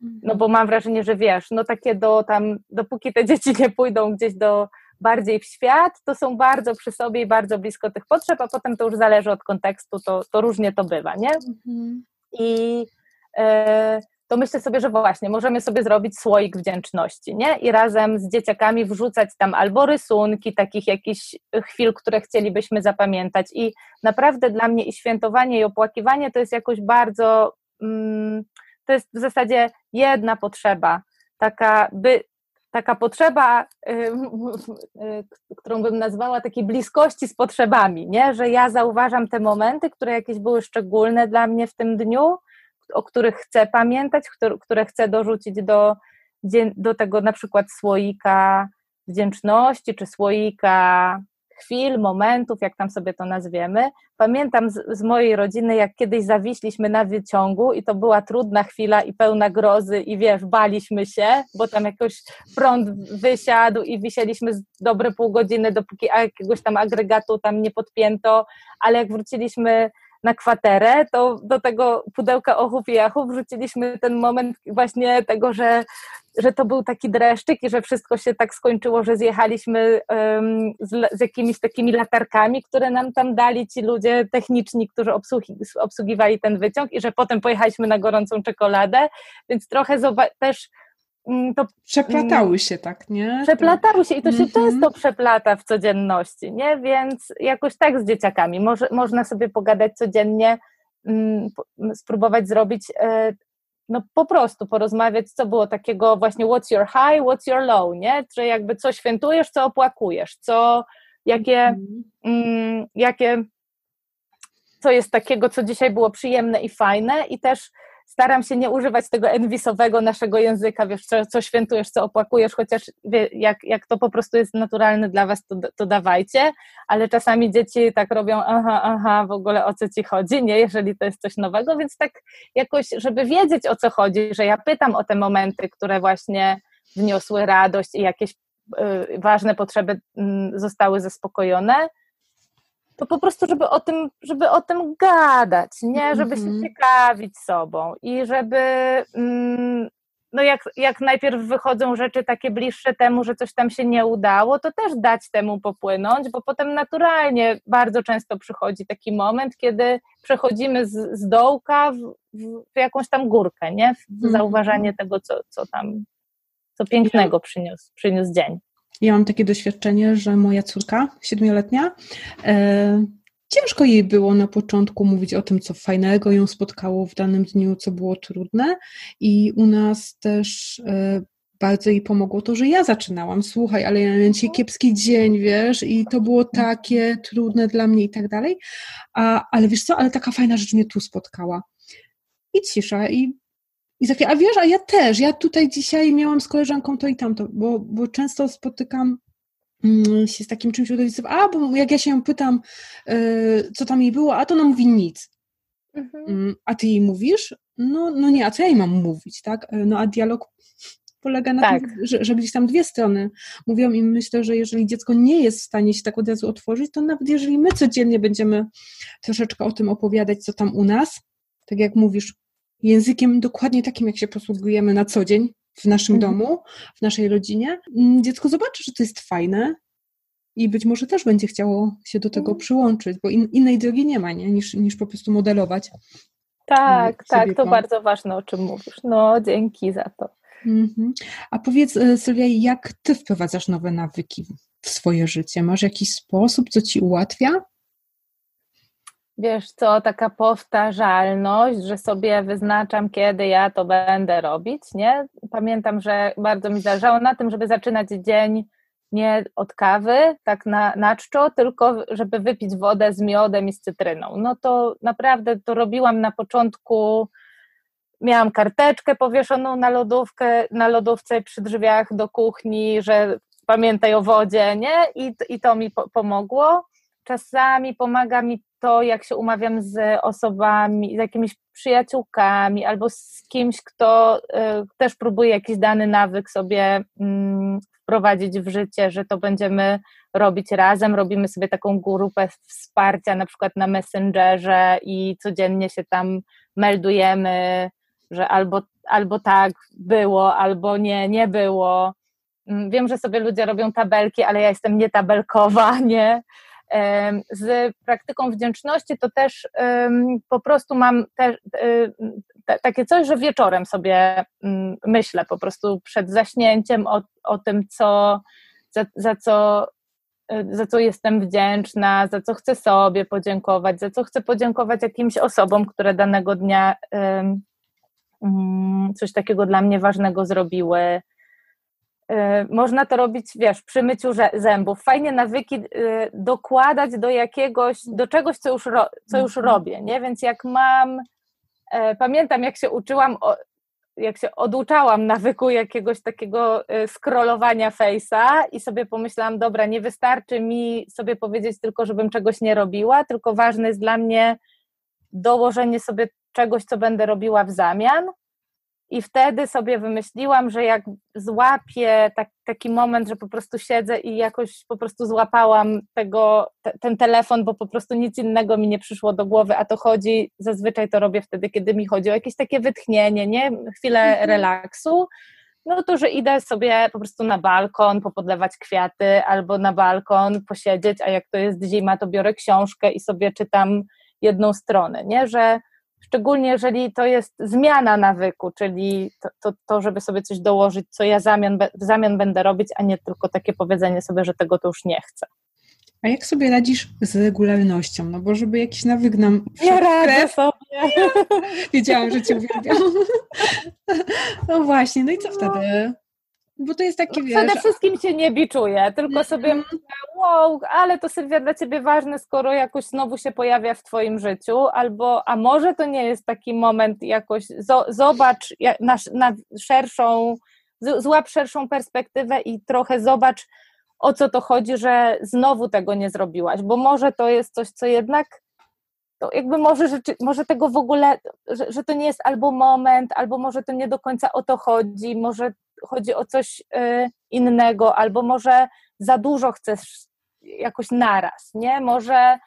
no bo mam wrażenie, że wiesz, no takie do tam, dopóki te dzieci nie pójdą gdzieś do bardziej w świat, to są bardzo przy sobie i bardzo blisko tych potrzeb, a potem to już zależy od kontekstu, to, to różnie to bywa, nie? Mhm. I e, to myślę sobie, że właśnie możemy sobie zrobić słoik wdzięczności, nie? I razem z dzieciakami wrzucać tam albo rysunki takich jakichś chwil, które chcielibyśmy zapamiętać. I naprawdę dla mnie i świętowanie, i opłakiwanie to jest jakoś bardzo, mm, to jest w zasadzie jedna potrzeba, taka, by, taka potrzeba, y, y, którą bym nazwała takiej bliskości z potrzebami, nie? Że ja zauważam te momenty, które jakieś były szczególne dla mnie w tym dniu, o których chcę pamiętać, które chcę dorzucić do, do tego na przykład słoika wdzięczności, czy słoika chwil, momentów, jak tam sobie to nazwiemy. Pamiętam z, z, mojej rodziny, jak kiedyś zawiśliśmy na wyciągu i to była trudna chwila i pełna grozy i wiesz, baliśmy się, bo tam jakoś prąd wysiadł i wisieliśmy dobre pół godziny, dopóki jakiegoś tam agregatu tam nie podpięto, ale jak wróciliśmy na kwaterę, to do tego pudełka ochów i jachów wrzuciliśmy ten moment właśnie tego, że, że to był taki dreszczyk i że wszystko się tak skończyło, że zjechaliśmy um, z, z, jakimiś takimi latarkami, które nam tam dali ci ludzie techniczni, którzy obsługi, obsługiwali ten wyciąg i że potem pojechaliśmy na gorącą czekoladę, więc trochę też to przeplatały się tak, nie? Przeplatały się i to się mm -hmm. często przeplata w codzienności, nie? Więc jakoś tak z dzieciakami. Może, można sobie pogadać codziennie, mm, spróbować zrobić, e, no po prostu porozmawiać, co było takiego właśnie what's your high, what's your low, nie? Czy jakby co świętujesz, co opłakujesz, co, jakie, mm -hmm. jakie, co jest takiego, co dzisiaj było przyjemne i fajne i też staram się nie używać tego enwisowego naszego języka, wiesz, co, co świętujesz, co opłakujesz, chociaż wie, jak, jak to po prostu jest naturalne dla was, to, to dawajcie, ale czasami dzieci tak robią, aha, aha, w ogóle o co ci chodzi, nie, jeżeli to jest coś nowego, więc tak jakoś, żeby wiedzieć o co chodzi, że ja pytam o te momenty, które właśnie wniosły radość i jakieś y, ważne potrzeby y, zostały zaspokojone, to po prostu, żeby o tym, żeby o tym gadać, nie? Żeby się mhm. ciekawić sobą i żeby mm, no jak, jak najpierw wychodzą rzeczy takie bliższe temu, że coś tam się nie udało, to też dać temu popłynąć, bo potem naturalnie bardzo często przychodzi taki moment, kiedy przechodzimy z, z dołka w, w, jakąś tam górkę, nie? W mhm. zauważanie tego, co, co tam, co pięknego przyniósł, przyniósł dzień. Ja mam takie doświadczenie, że moja córka, siedmioletnia, e, ciężko jej było na początku mówić o tym, co fajnego ją spotkało w danym dniu, co było trudne. I u nas też e, bardzo jej pomogło to, że ja zaczynałam. Słuchaj, ale ja miałam dzisiaj kiepski dzień, wiesz, i to było takie trudne dla mnie i tak dalej. A, ale wiesz co, ale taka fajna rzecz mnie tu spotkała. I cisza, i i chwilę, a wiesz, a ja też, ja tutaj dzisiaj miałam z koleżanką to i tamto, bo, bo często spotykam mm, się z takim czymś rodziców, a bo jak ja się ją pytam, yy, co tam jej było, a to ona mówi nic. Mhm. Mm, a ty jej mówisz? No, no nie, a co ja jej mam mówić, tak? E, no a dialog polega na tak. tym, że, że gdzieś tam dwie strony mówią i myślę, że jeżeli dziecko nie jest w stanie się tak od razu otworzyć, to nawet jeżeli my codziennie będziemy troszeczkę o tym opowiadać, co tam u nas, tak jak mówisz, językiem dokładnie takim, jak się posługujemy na co dzień w naszym mhm. domu, w naszej rodzinie, mm, dziecko zobaczy, że to jest fajne i być może też będzie chciało się do tego mhm. przyłączyć, bo in, innej drogi nie ma, nie? Niż, niż po prostu modelować. Tak, tak, to bardzo ważne, o czym mówisz. No, dzięki za to. Mhm. A powiedz, e, Sylwia, jak ty wprowadzasz nowe nawyki w swoje życie? Masz jakiś sposób, co ci ułatwia? Wiesz co, taka powtarzalność, że sobie wyznaczam, kiedy ja to będę robić, nie? Pamiętam, że bardzo mi zależało na tym, żeby zaczynać dzień nie od kawy, tak na, na czczo, tylko żeby wypić wodę z miodem i z cytryną. No to naprawdę to robiłam na początku, miałam karteczkę powieszoną na lodówkę, na lodówce przy drzwiach do kuchni, że pamiętaj o wodzie, nie? I, i to mi po, pomogło. Czasami pomaga mi to, jak się umawiam z osobami, z jakimiś przyjaciółkami albo z kimś, kto y, też próbuje jakiś dany nawyk sobie y, wprowadzić w życie, że to będziemy robić razem. Robimy sobie taką grupę wsparcia, na przykład na Messengerze i codziennie się tam meldujemy, że albo, albo tak było, albo nie, nie było. Mm, wiem, że sobie ludzie robią tabelki, ale ja jestem nietabelkowa, nie? Z praktyką wdzięczności to też po prostu mam te, takie coś, że wieczorem sobie mm, myślę po prostu przed zaśnięciem o, o tym, co, za, za co e, za co jestem wdzięczna, za co chcę sobie podziękować, za co chcę podziękować jakimś osobom, które danego dnia um, coś takiego dla mnie ważnego zrobiły. Y, można to robić, wiesz, przy myciu zębów. Fajnie nawyki y, dokładać do jakiegoś, do czegoś, co już, ro, co już mhm. robię, nie? Więc jak mam, e, pamiętam jak się uczyłam, jak się oduczałam nawyku jakiegoś takiego y, scrollowania face'a i sobie pomyślałam, dobra, nie wystarczy mi sobie powiedzieć tylko, żebym czegoś nie robiła, tylko ważne jest dla mnie dołożenie sobie czegoś, co będę robiła w zamian, i wtedy sobie wymyśliłam, że jak złapię tak, taki moment, że po prostu siedzę i jakoś po prostu złapałam tego, te, ten telefon, bo po prostu nic innego mi nie przyszło do głowy, a to chodzi, zazwyczaj to robię wtedy, kiedy mi chodzi o jakieś takie wytchnienie, nie? Chwilę mhm. relaksu, no to, że idę sobie po prostu na balkon, popodlewać kwiaty, albo na balkon posiedzieć, a jak to jest zima, to biorę książkę i sobie czytam jedną stronę, nie? Że szczególnie jeżeli to jest zmiana nawyku, czyli to, to, to, żeby sobie coś dołożyć, co ja zamian, w zamian będę robić, a nie tylko takie powiedzenie sobie, że tego to już nie chcę. A jak sobie radzisz z regularnością? No bo żeby jakiś nawyk nam... Nie radzę sobie. Wiedziałam, że Cię uwielbiam. No właśnie, no i co wtedy? Bo to jest takie, wiesz... Przede wszystkim się nie biczuję, tylko sobie myślę, wow, ale to Sylwia dla Ciebie ważne, skoro jakoś znowu się pojawia w Twoim życiu, albo, a może to nie jest taki moment jakoś, zobacz na, na szerszą, złap szerszą perspektywę i trochę zobacz, o co to chodzi, że znowu tego nie zrobiłaś, bo może to jest coś, co jednak to jakby może, rzeczy, może tego w ogóle, że, że to nie jest albo moment, albo może to nie do końca o to chodzi, może chodzi o coś y, innego, albo może za dużo chcesz jakoś naraz, nie? Może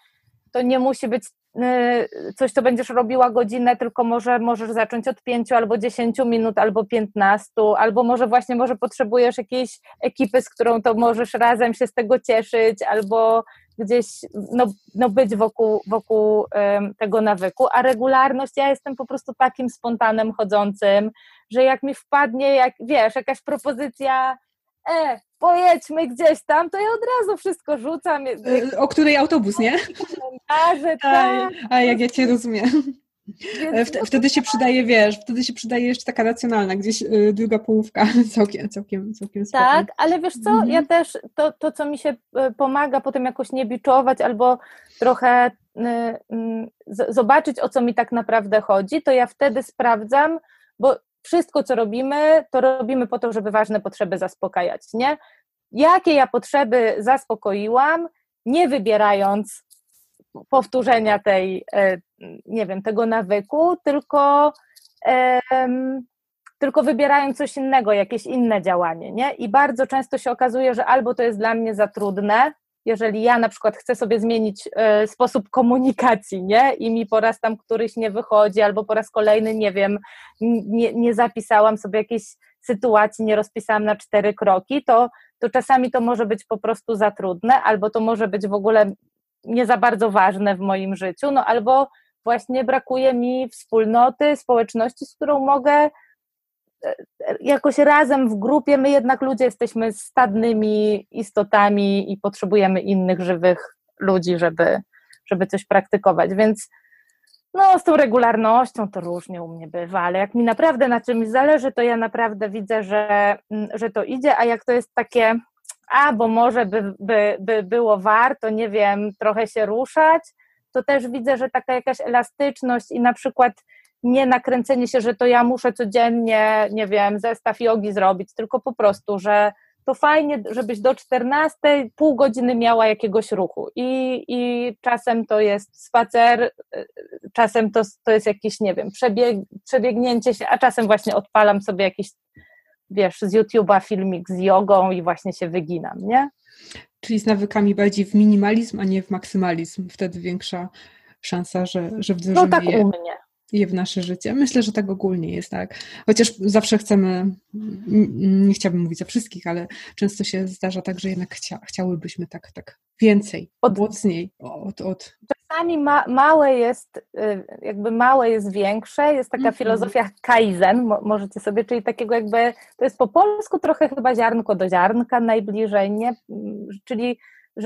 to nie musi być y, coś, co będziesz robiła godzinę, tylko może możesz zacząć od pięciu albo dziesięciu minut, albo piętnastu, albo może właśnie może potrzebujesz jakiejś ekipy, z którą to możesz razem się z tego cieszyć, albo gdzieś no, no być wokół, wokół um, tego nawyku, a regularność, ja jestem po prostu takim spontanem chodzącym, że jak mi wpadnie, jak wiesz, jakaś propozycja, e, pojedźmy gdzieś tam, to ja od razu wszystko rzucam. E, o której autobus, nie? Komentarze, tak. A jak ja cię rozumiem. E, wtedy się przydaje, wiesz, wtedy się przydaje jeszcze taka racjonalna, gdzieś y, druga połówka, całkiem, całkiem, całkiem. Tak, ale wiesz co, mhm. ja też, to, to co mi się y, pomaga potem jakoś nie biczować albo trochę y, zobaczyć o co mi tak naprawdę chodzi, to ja wtedy sprawdzam, bo wszystko co robimy, to robimy po to, żeby ważne potrzeby zaspokajać, nie? Jakie ja potrzeby zaspokoiłam, nie wybierając powtórzenia tej, e, nie wiem, tego nawyku, tylko, tylko wybierają coś innego, jakieś inne działanie, nie? I bardzo często się okazuje, że albo to jest dla mnie za trudne, jeżeli ja na przykład chcę sobie zmienić e, sposób komunikacji, nie? I mi po raz tam któryś nie wychodzi, albo po raz kolejny, nie wiem, nie, nie zapisałam sobie jakiejś sytuacji, nie rozpisałam na cztery kroki, to, to czasami to może być po prostu za trudne, albo to może być w ogóle nie za bardzo ważne w moim życiu, no albo właśnie brakuje mi wspólnoty, społeczności, z którą mogę e, e, jakoś razem w grupie, my jednak ludzie jesteśmy stadnymi istotami i potrzebujemy innych żywych ludzi, żeby, żeby coś praktykować, więc no z tą regularnością to różnie u mnie bywa, ale jak mi naprawdę na czymś zależy, to ja naprawdę widzę, że, mm, że to idzie, a jak to jest takie a bo może by, by, by było warto, nie wiem, trochę się ruszać, to też widzę, że taka jakaś elastyczność i na przykład nie nakręcenie się, że to ja muszę codziennie, nie wiem, zestaw jogi zrobić, tylko po prostu, że to fajnie, żebyś do 14 pół godziny miała jakiegoś ruchu i, i czasem to jest spacer, czasem to, to jest jakieś, nie wiem, przebieg, przebiegnięcie się, a czasem właśnie odpalam sobie jakiś wiesz, z YouTube'a filmik z jogą i właśnie się wyginam, nie? Czyli z nawykami bardziej w minimalizm, a nie w maksymalizm. Wtedy większa szansa, że, że wdrożymy no tak je, u mnie. Je w nasze życie. Myślę, że tak ogólnie jest, tak. Chociaż zawsze chcemy, nie chciałabym mówić za wszystkich, ale często się zdarza tak, że jednak chcia, chciałybyśmy tak, tak więcej, od, mocniej od, od czasami ma, małe jest, y, jakby małe jest większe, jest taka mm -hmm. filozofia kaizen, możecie sobie, czyli takiego jakby, to jest po polsku trochę chyba ziarnko do ziarnka najbliżej, nie? Czyli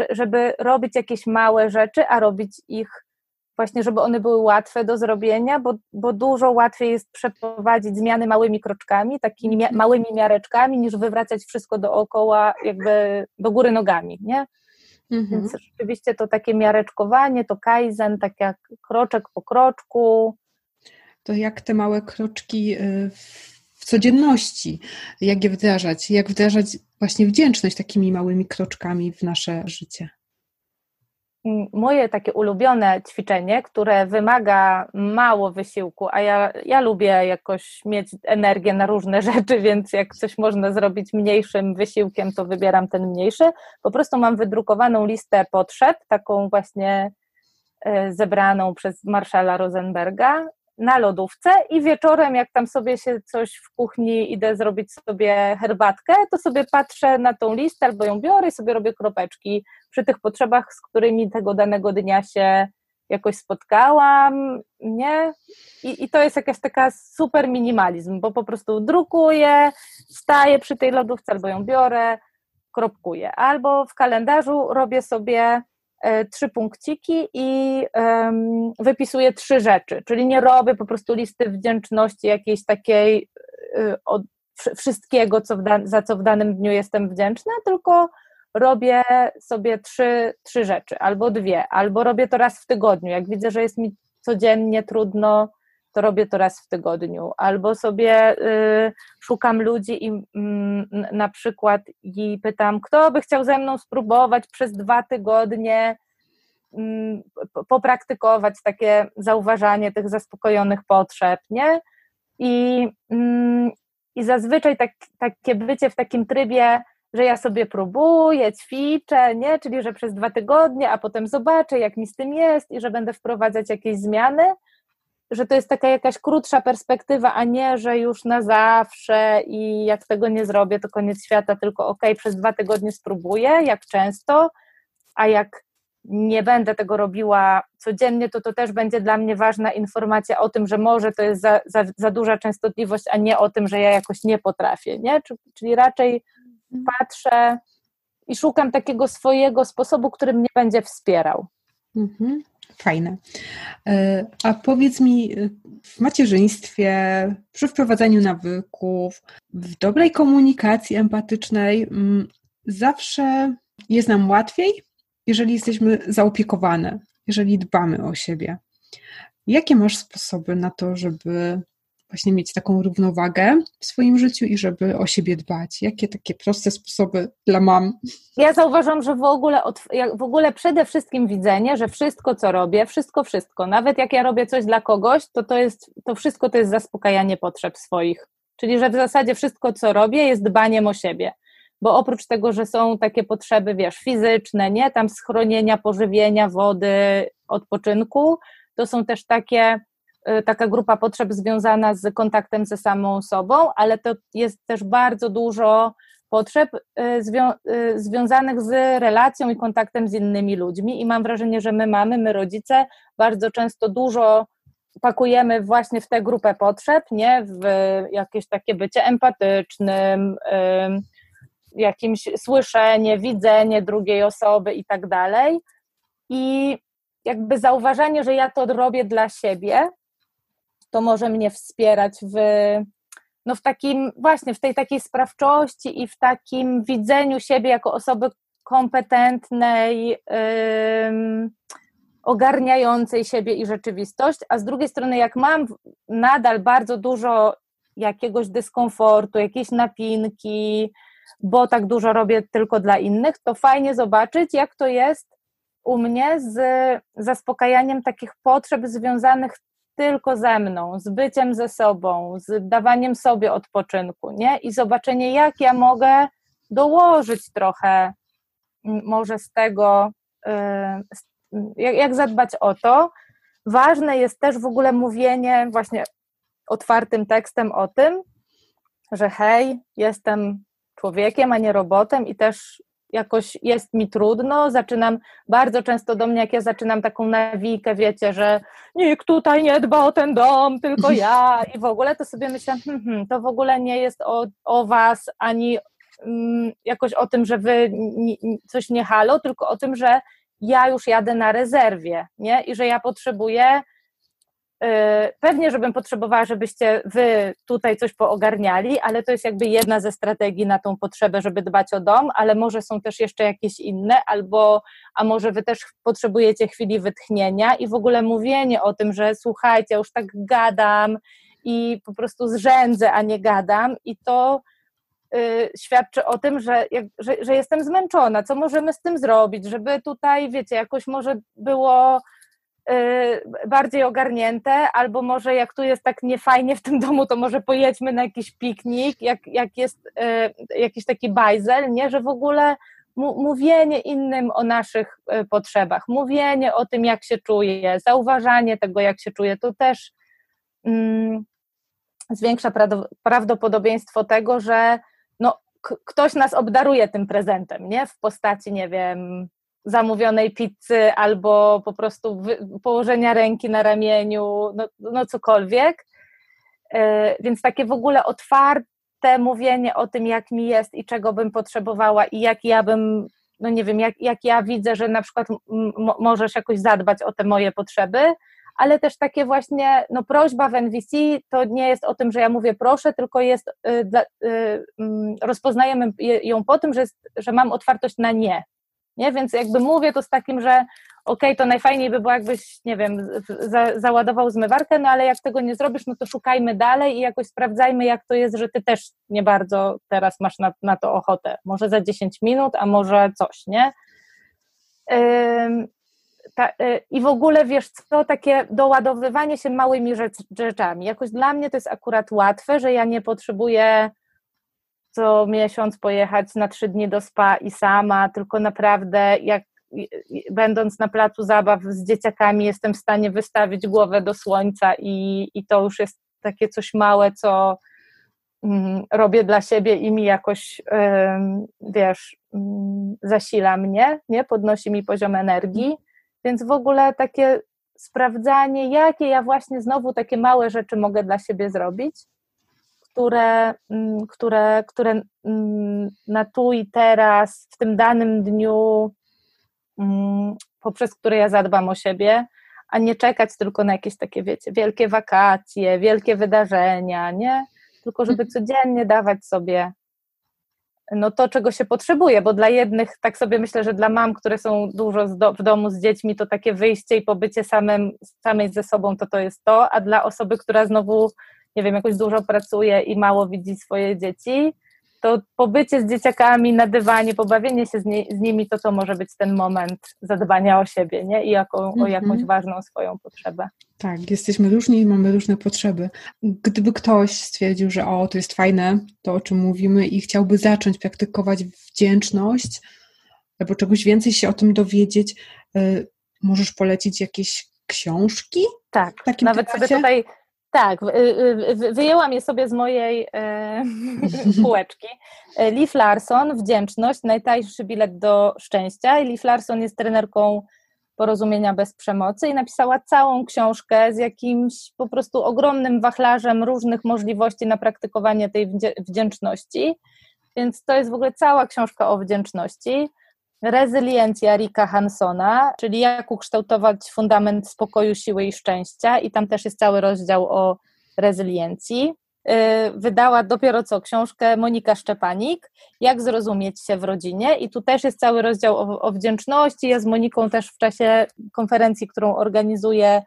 żeby robić jakieś małe rzeczy, a robić ich właśnie, żeby one były łatwe do zrobienia, bo, bo dużo łatwiej jest przeprowadzić zmiany małymi kroczkami, takimi mia małymi miareczkami, niż wywracać wszystko dookoła, jakby do góry nogami, nie? Mhm. Więc rzeczywiście to takie miareczkowanie, to kaizen, tak jak kroczek po kroczku. To jak te małe kroczki y, w codzienności, jak je wdrażać, jak wdrażać właśnie wdzięczność takimi małymi kroczkami w nasze życie? Moje takie ulubione ćwiczenie, które wymaga mało wysiłku, a ja, ja lubię jakoś mieć energię na różne rzeczy, więc jak coś można zrobić mniejszym wysiłkiem, to wybieram ten mniejszy. Po prostu mam wydrukowaną listę potrzeb, taką właśnie e, zebraną przez Marszala Rosenberga na lodówce i wieczorem, jak tam sobie się coś w kuchni idę zrobić sobie herbatkę, to sobie patrzę na tą listę albo ją biorę i sobie robię kropeczki przy tych potrzebach, z którymi tego danego dnia się jakoś spotkałam, nie? I, I to jest jakaś taka super minimalizm, bo po prostu drukuję, staję przy tej lodówce albo ją biorę, kropkuję. Albo w kalendarzu robię sobie E, trzy punkciki i um, wypisuję trzy rzeczy, czyli nie robię po prostu listy wdzięczności jakiejś takiej, e, od, wszystkiego, co za co w danym dniu jestem wdzięczna, tylko robię sobie trzy, trzy rzeczy, albo dwie, albo robię to raz w tygodniu. Jak widzę, że jest mi codziennie trudno, to robię to raz w tygodniu. Albo sobie y, szukam ludzi i y, na przykład i pytam, kto by chciał ze mną spróbować przez dwa tygodnie y, popraktykować takie zauważanie tych zaspokojonych potrzeb, nie? I, mm, i zazwyczaj tak, takie bycie w takim trybie że ja sobie próbuję, ćwiczę, nie? Czyli, że przez dwa tygodnie, a potem zobaczę, jak mi z tym jest i że będę wprowadzać jakieś zmiany, że to jest taka jakaś krótsza perspektywa, a nie, że już na zawsze i jak tego nie zrobię, to koniec świata, tylko ok, przez dwa tygodnie spróbuję, jak często, a jak nie będę tego robiła codziennie, to to też będzie dla mnie ważna informacja o tym, że może to jest za, za, za duża częstotliwość, a nie o tym, że ja jakoś nie potrafię, nie? Czyli raczej patrzę i szukam takiego swojego sposobu, który mnie będzie wspierał. Mhm. Fajne. E, a powiedz mi, w macierzyństwie, przy wprowadzaniu nawyków, w dobrej komunikacji empatycznej, mm, zawsze jest nam łatwiej, jeżeli jesteśmy zaopiekowane, jeżeli dbamy o siebie. Jakie masz sposoby na to, żeby właśnie mieć taką równowagę w swoim życiu i żeby o siebie dbać? Jakie takie proste sposoby dla mam? Ja zauważam, że w ogóle, w ogóle przede wszystkim widzenie, że wszystko, co robię, wszystko, wszystko, nawet jak ja robię coś dla kogoś, to to jest, to wszystko to jest zaspokajanie potrzeb swoich. Czyli, że w zasadzie wszystko, co robię, jest dbaniem o siebie. Bo oprócz tego, że są takie potrzeby, wiesz, fizyczne, nie, tam schronienia, pożywienia, wody, odpoczynku, to są też takie taka grupa potrzeb związana z kontaktem ze samą sobą, ale to jest też bardzo dużo potrzeb y, zwią y, związanych z relacją i kontaktem z innymi ludźmi. I mam wrażenie, że my mamy, my rodzice bardzo często dużo pakujemy właśnie w tę grupę potrzeb, nie, w jakieś takie bycie empatycznym, jakimś słyszenie, widzenie drugiej osoby i tak dalej. I jakby zauważanie, że ja to robię dla siebie, to może mnie wspierać w, no w takim, właśnie w tej takiej sprawczości i w takim widzeniu siebie jako osoby kompetentnej, ogarniającej siebie i rzeczywistość, a z drugiej strony, jak mam nadal bardzo dużo jakiegoś dyskomfortu, jakiejś napinki, bo tak dużo robię tylko dla innych, to fajnie zobaczyć, jak to jest u mnie z zaspokajaniem takich potrzeb związanych tylko ze mną, z byciem ze sobą, z dawaniem sobie odpoczynku, nie? I zobaczenie, jak ja mogę dołożyć trochę może z tego, y, jak, jak zadbać o to. Ważne jest też w ogóle mówienie właśnie otwartym tekstem o tym, że hej, jestem człowiekiem, a nie robotem i też jakoś jest mi trudno, zaczynam bardzo często do mnie, jak ja zaczynam taką nawijkę, wiecie, że nikt tutaj nie dba o ten dom, tylko ja i w ogóle to sobie myślę, hmm, hmm, to w ogóle nie jest o, o was, ani mm, jakoś o tym, że wy coś nie halo, tylko o tym, że ja już jadę na rezerwie, nie? I że ja potrzebuję pewnie, żebym potrzebowała, żebyście wy tutaj coś poogarniali, ale to jest jakby jedna ze strategii na tą potrzebę, żeby dbać o dom, ale może są też jeszcze jakieś inne, albo a może wy też potrzebujecie chwili wytchnienia i w ogóle mówienie o tym, że słuchajcie, już tak gadam i po prostu zrzędzę, a nie gadam. I to y, świadczy o tym, że, że, że jestem zmęczona, co możemy z tym zrobić, żeby tutaj, wiecie, jakoś może było Y, bardziej ogarnięte, albo może jak tu jest tak niefajnie w tym domu, to może pojedźmy na jakiś piknik, jak, jak jest y, jakiś taki bajzel, nie, że w ogóle mówienie innym o naszych y, potrzebach, mówienie o tym, jak się czuje, zauważanie tego, jak się czuje, to też mm, zwiększa prawdopodobieństwo tego, że no, ktoś nas obdaruje tym prezentem, nie? W postaci, nie wiem, zamówionej pizzy albo po prostu położenia ręki na ramieniu, no, no cokolwiek. E, więc takie w ogóle otwarte mówienie o tym, jak mi jest i czego bym potrzebowała i jak ja bym, no nie wiem, jak, jak ja widzę, że na przykład możesz jakoś zadbać o te moje potrzeby, ale też takie właśnie, no prośba w NVC to nie jest o tym, że ja mówię proszę, tylko jest, y, y, mm, rozpoznajemy ją po tym, że, jest, że mam otwartość na nie, nie? Więc jakby mówię to z takim, że okej, okay, to najfajniej by było, jakbyś, nie wiem, za, załadował zmywarkę, no ale jak tego nie zrobisz, no to szukajmy dalej i jakoś sprawdzajmy, jak to jest, że ty też nie bardzo teraz masz na, na to ochotę. Może za 10 minut, a może coś, nie? ta, y, I w ogóle wiesz co, takie doładowywanie się małymi rzeczami. Jakoś dla mnie to jest akurat łatwe, że ja nie potrzebuję co miesiąc pojechać na trzy dni do spa i sama, tylko naprawdę jak będąc na placu zabaw z dzieciakami jestem w stanie wystawić głowę do słońca i, i to już jest takie coś małe, co mm, robię dla siebie i mi jakoś, wiesz, mm, zasila mnie, nie? podnosi mi poziom energii, więc w ogóle takie sprawdzanie, jakie ja właśnie znowu takie małe rzeczy mogę dla siebie zrobić, które, mm, które, które mm, na tu i teraz, w tym danym dniu, mm, poprzez które ja zadbam o siebie, a nie czekać tylko na jakieś takie, wiecie, wielkie wakacje, wielkie wydarzenia, nie? Tylko żeby mhm. codziennie dawać sobie no to, czego się potrzebuje, bo dla jednych, tak sobie myślę, że dla mam, które są dużo w domu z dziećmi, to takie wyjście i pobycie samym, samej ze sobą, to to jest to, a dla osoby, która znowu nie wiem, jakoś dużo pracuje i mało widzi swoje dzieci, to pobycie z dzieciakami na dywanie, pobawienie się z, nie, z, nimi, to to może być ten moment zadbania o siebie, nie? I jako, o mhm. jakąś ważną swoją potrzebę. Tak, jesteśmy różni i mamy różne potrzeby. Gdyby ktoś stwierdził, że o, to jest fajne, to o czym mówimy i chciałby zacząć praktykować wdzięczność, albo czegoś więcej się o tym dowiedzieć, y, możesz polecić jakieś książki? Tak, nawet temacie? sobie tutaj tak, wyjęłam je sobie z mojej e, półeczki. Liv Larson, Wdzięczność, najtańszy bilet do szczęścia. I Liv Larson jest trenerką porozumienia bez przemocy i napisała całą książkę z jakimś po prostu ogromnym wachlarzem różnych możliwości na praktykowanie tej wdzięczności. Więc to jest w ogóle cała książka o wdzięczności. Rezyliencja Rika Hansona, czyli jak ukształtować fundament spokoju, siły i szczęścia, i tam też jest cały rozdział o rezyliencji. Y, wydała dopiero co książkę Monika Szczepanik, Jak zrozumieć się w rodzinie, i tu też jest cały rozdział o, o wdzięczności. Ja z Moniką też w czasie konferencji, którą organizuję,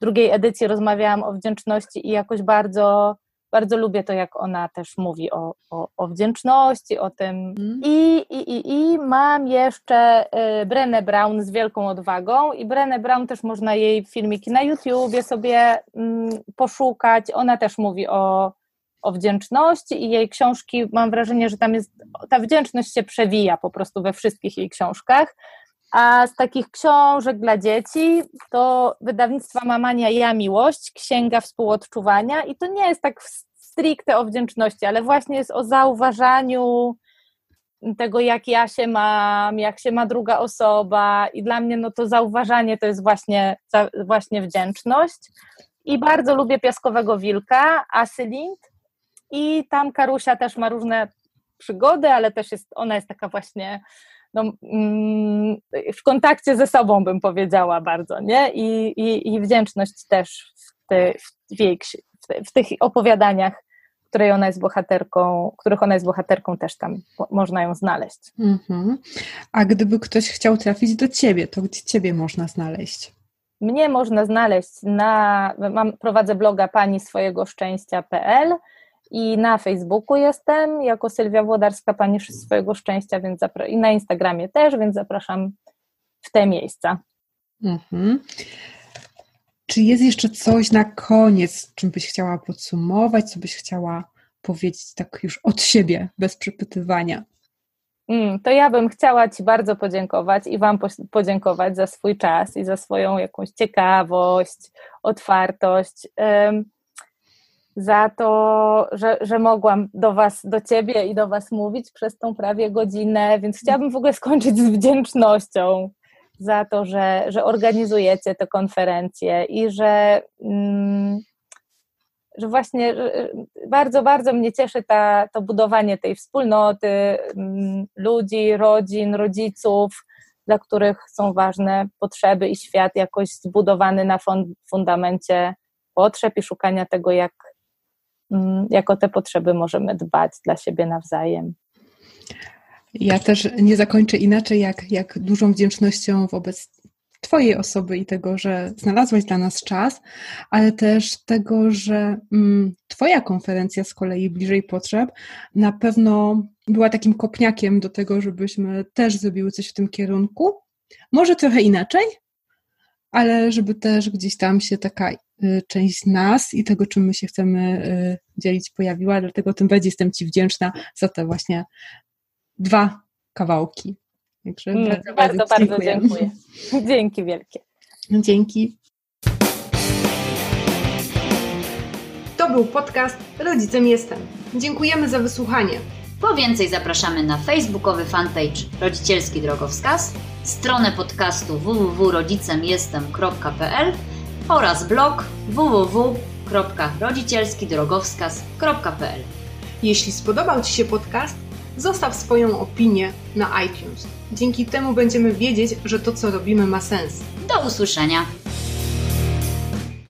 drugiej edycji rozmawiałam o wdzięczności i jakoś bardzo bardzo lubię to, jak ona też mówi o, o, o wdzięczności, o tym. Mm. I, i, i, I mam jeszcze y, Brenę Brown z wielką odwagą i Brenę Brown też można jej filmiki na YouTubie sobie mm, poszukać. Ona też mówi o, o wdzięczności i jej książki, mam wrażenie, że tam jest, ta wdzięczność się przewija po prostu we wszystkich jej książkach. A z takich książek dla dzieci to wydawnictwa Mamania Ja Miłość, Księga Współodczuwania i to nie jest tak stricte o wdzięczności, ale właśnie jest o zauważaniu tego, jak ja się mam, jak się ma druga osoba i dla mnie no to zauważanie to jest właśnie, właśnie wdzięczność. I bardzo lubię Piaskowego Wilka, Asylind i tam Karusia też ma różne przygody, ale też jest, ona jest taka właśnie no, mm, w kontakcie ze sobą, bym powiedziała bardzo, nie? I, i, i wdzięczność też w, w, jej, w, tych opowiadaniach, której ona jest bohaterką, których ona jest bohaterką, też tam można ją znaleźć. Mhm. A gdyby ktoś chciał trafić do ciebie, to gdzie ciebie można znaleźć? Mnie można znaleźć na, mam, prowadzę bloga pani swojego szczęścia.pl i na Facebooku jestem jako Sylwia Włodarska, Pani swojego szczęścia, więc i na Instagramie też, więc zapraszam w te miejsca. Mhm. Czy jest jeszcze coś na koniec, czym byś chciała podsumować, co byś chciała powiedzieć tak już od siebie, bez przepytywania? Mm, to ja bym chciała Ci bardzo podziękować i Wam podziękować za swój czas i za swoją jakąś ciekawość, otwartość za to, że, że mogłam do Was, do Ciebie i do Was mówić przez tą prawie godzinę, więc chciałabym w ogóle skończyć z wdzięcznością za to, że, że organizujecie te konferencje i że, mm, że właśnie bardzo, bardzo mnie cieszy ta, to budowanie tej wspólnoty, mm, ludzi, rodzin, rodziców, dla których są ważne potrzeby i świat jakoś zbudowany na fundamencie potrzeb i szukania tego, jak, mm, jak o te potrzeby możemy dbać dla siebie nawzajem. Ja też nie zakończę inaczej, jak, jak dużą wdzięcznością wobec Twojej osoby i tego, że znalazłaś dla nas czas, ale też tego, że mm, Twoja konferencja z kolei bliżej potrzeb na pewno była takim kopniakiem do tego, żebyśmy też zrobiły coś w tym kierunku. Może trochę inaczej, ale żeby też gdzieś tam się taka y, część nas i tego, czym my się chcemy y, dzielić, pojawiła. Dlatego tym bardziej jestem Ci wdzięczna za te właśnie dwa kawałki. Także mm, bardzo, bardzo, bardzo, dziękuję. dziękuję. Dzięki wielkie. Dzięki. To był podcast Rodzicem Jestem. Dziękujemy za wysłuchanie. Po więcej zapraszamy na facebookowy fanpage Rodzicielski Drogowskaz, stronę podcastu www.rodzicemjestem.pl oraz blog www.rodzicielskidrogowskaz.pl Jeśli spodobał Ci się podcast, zostaw swoją opinię na iTunes. Dzięki temu będziemy wiedzieć, że to, co robimy, ma sens. Do usłyszenia!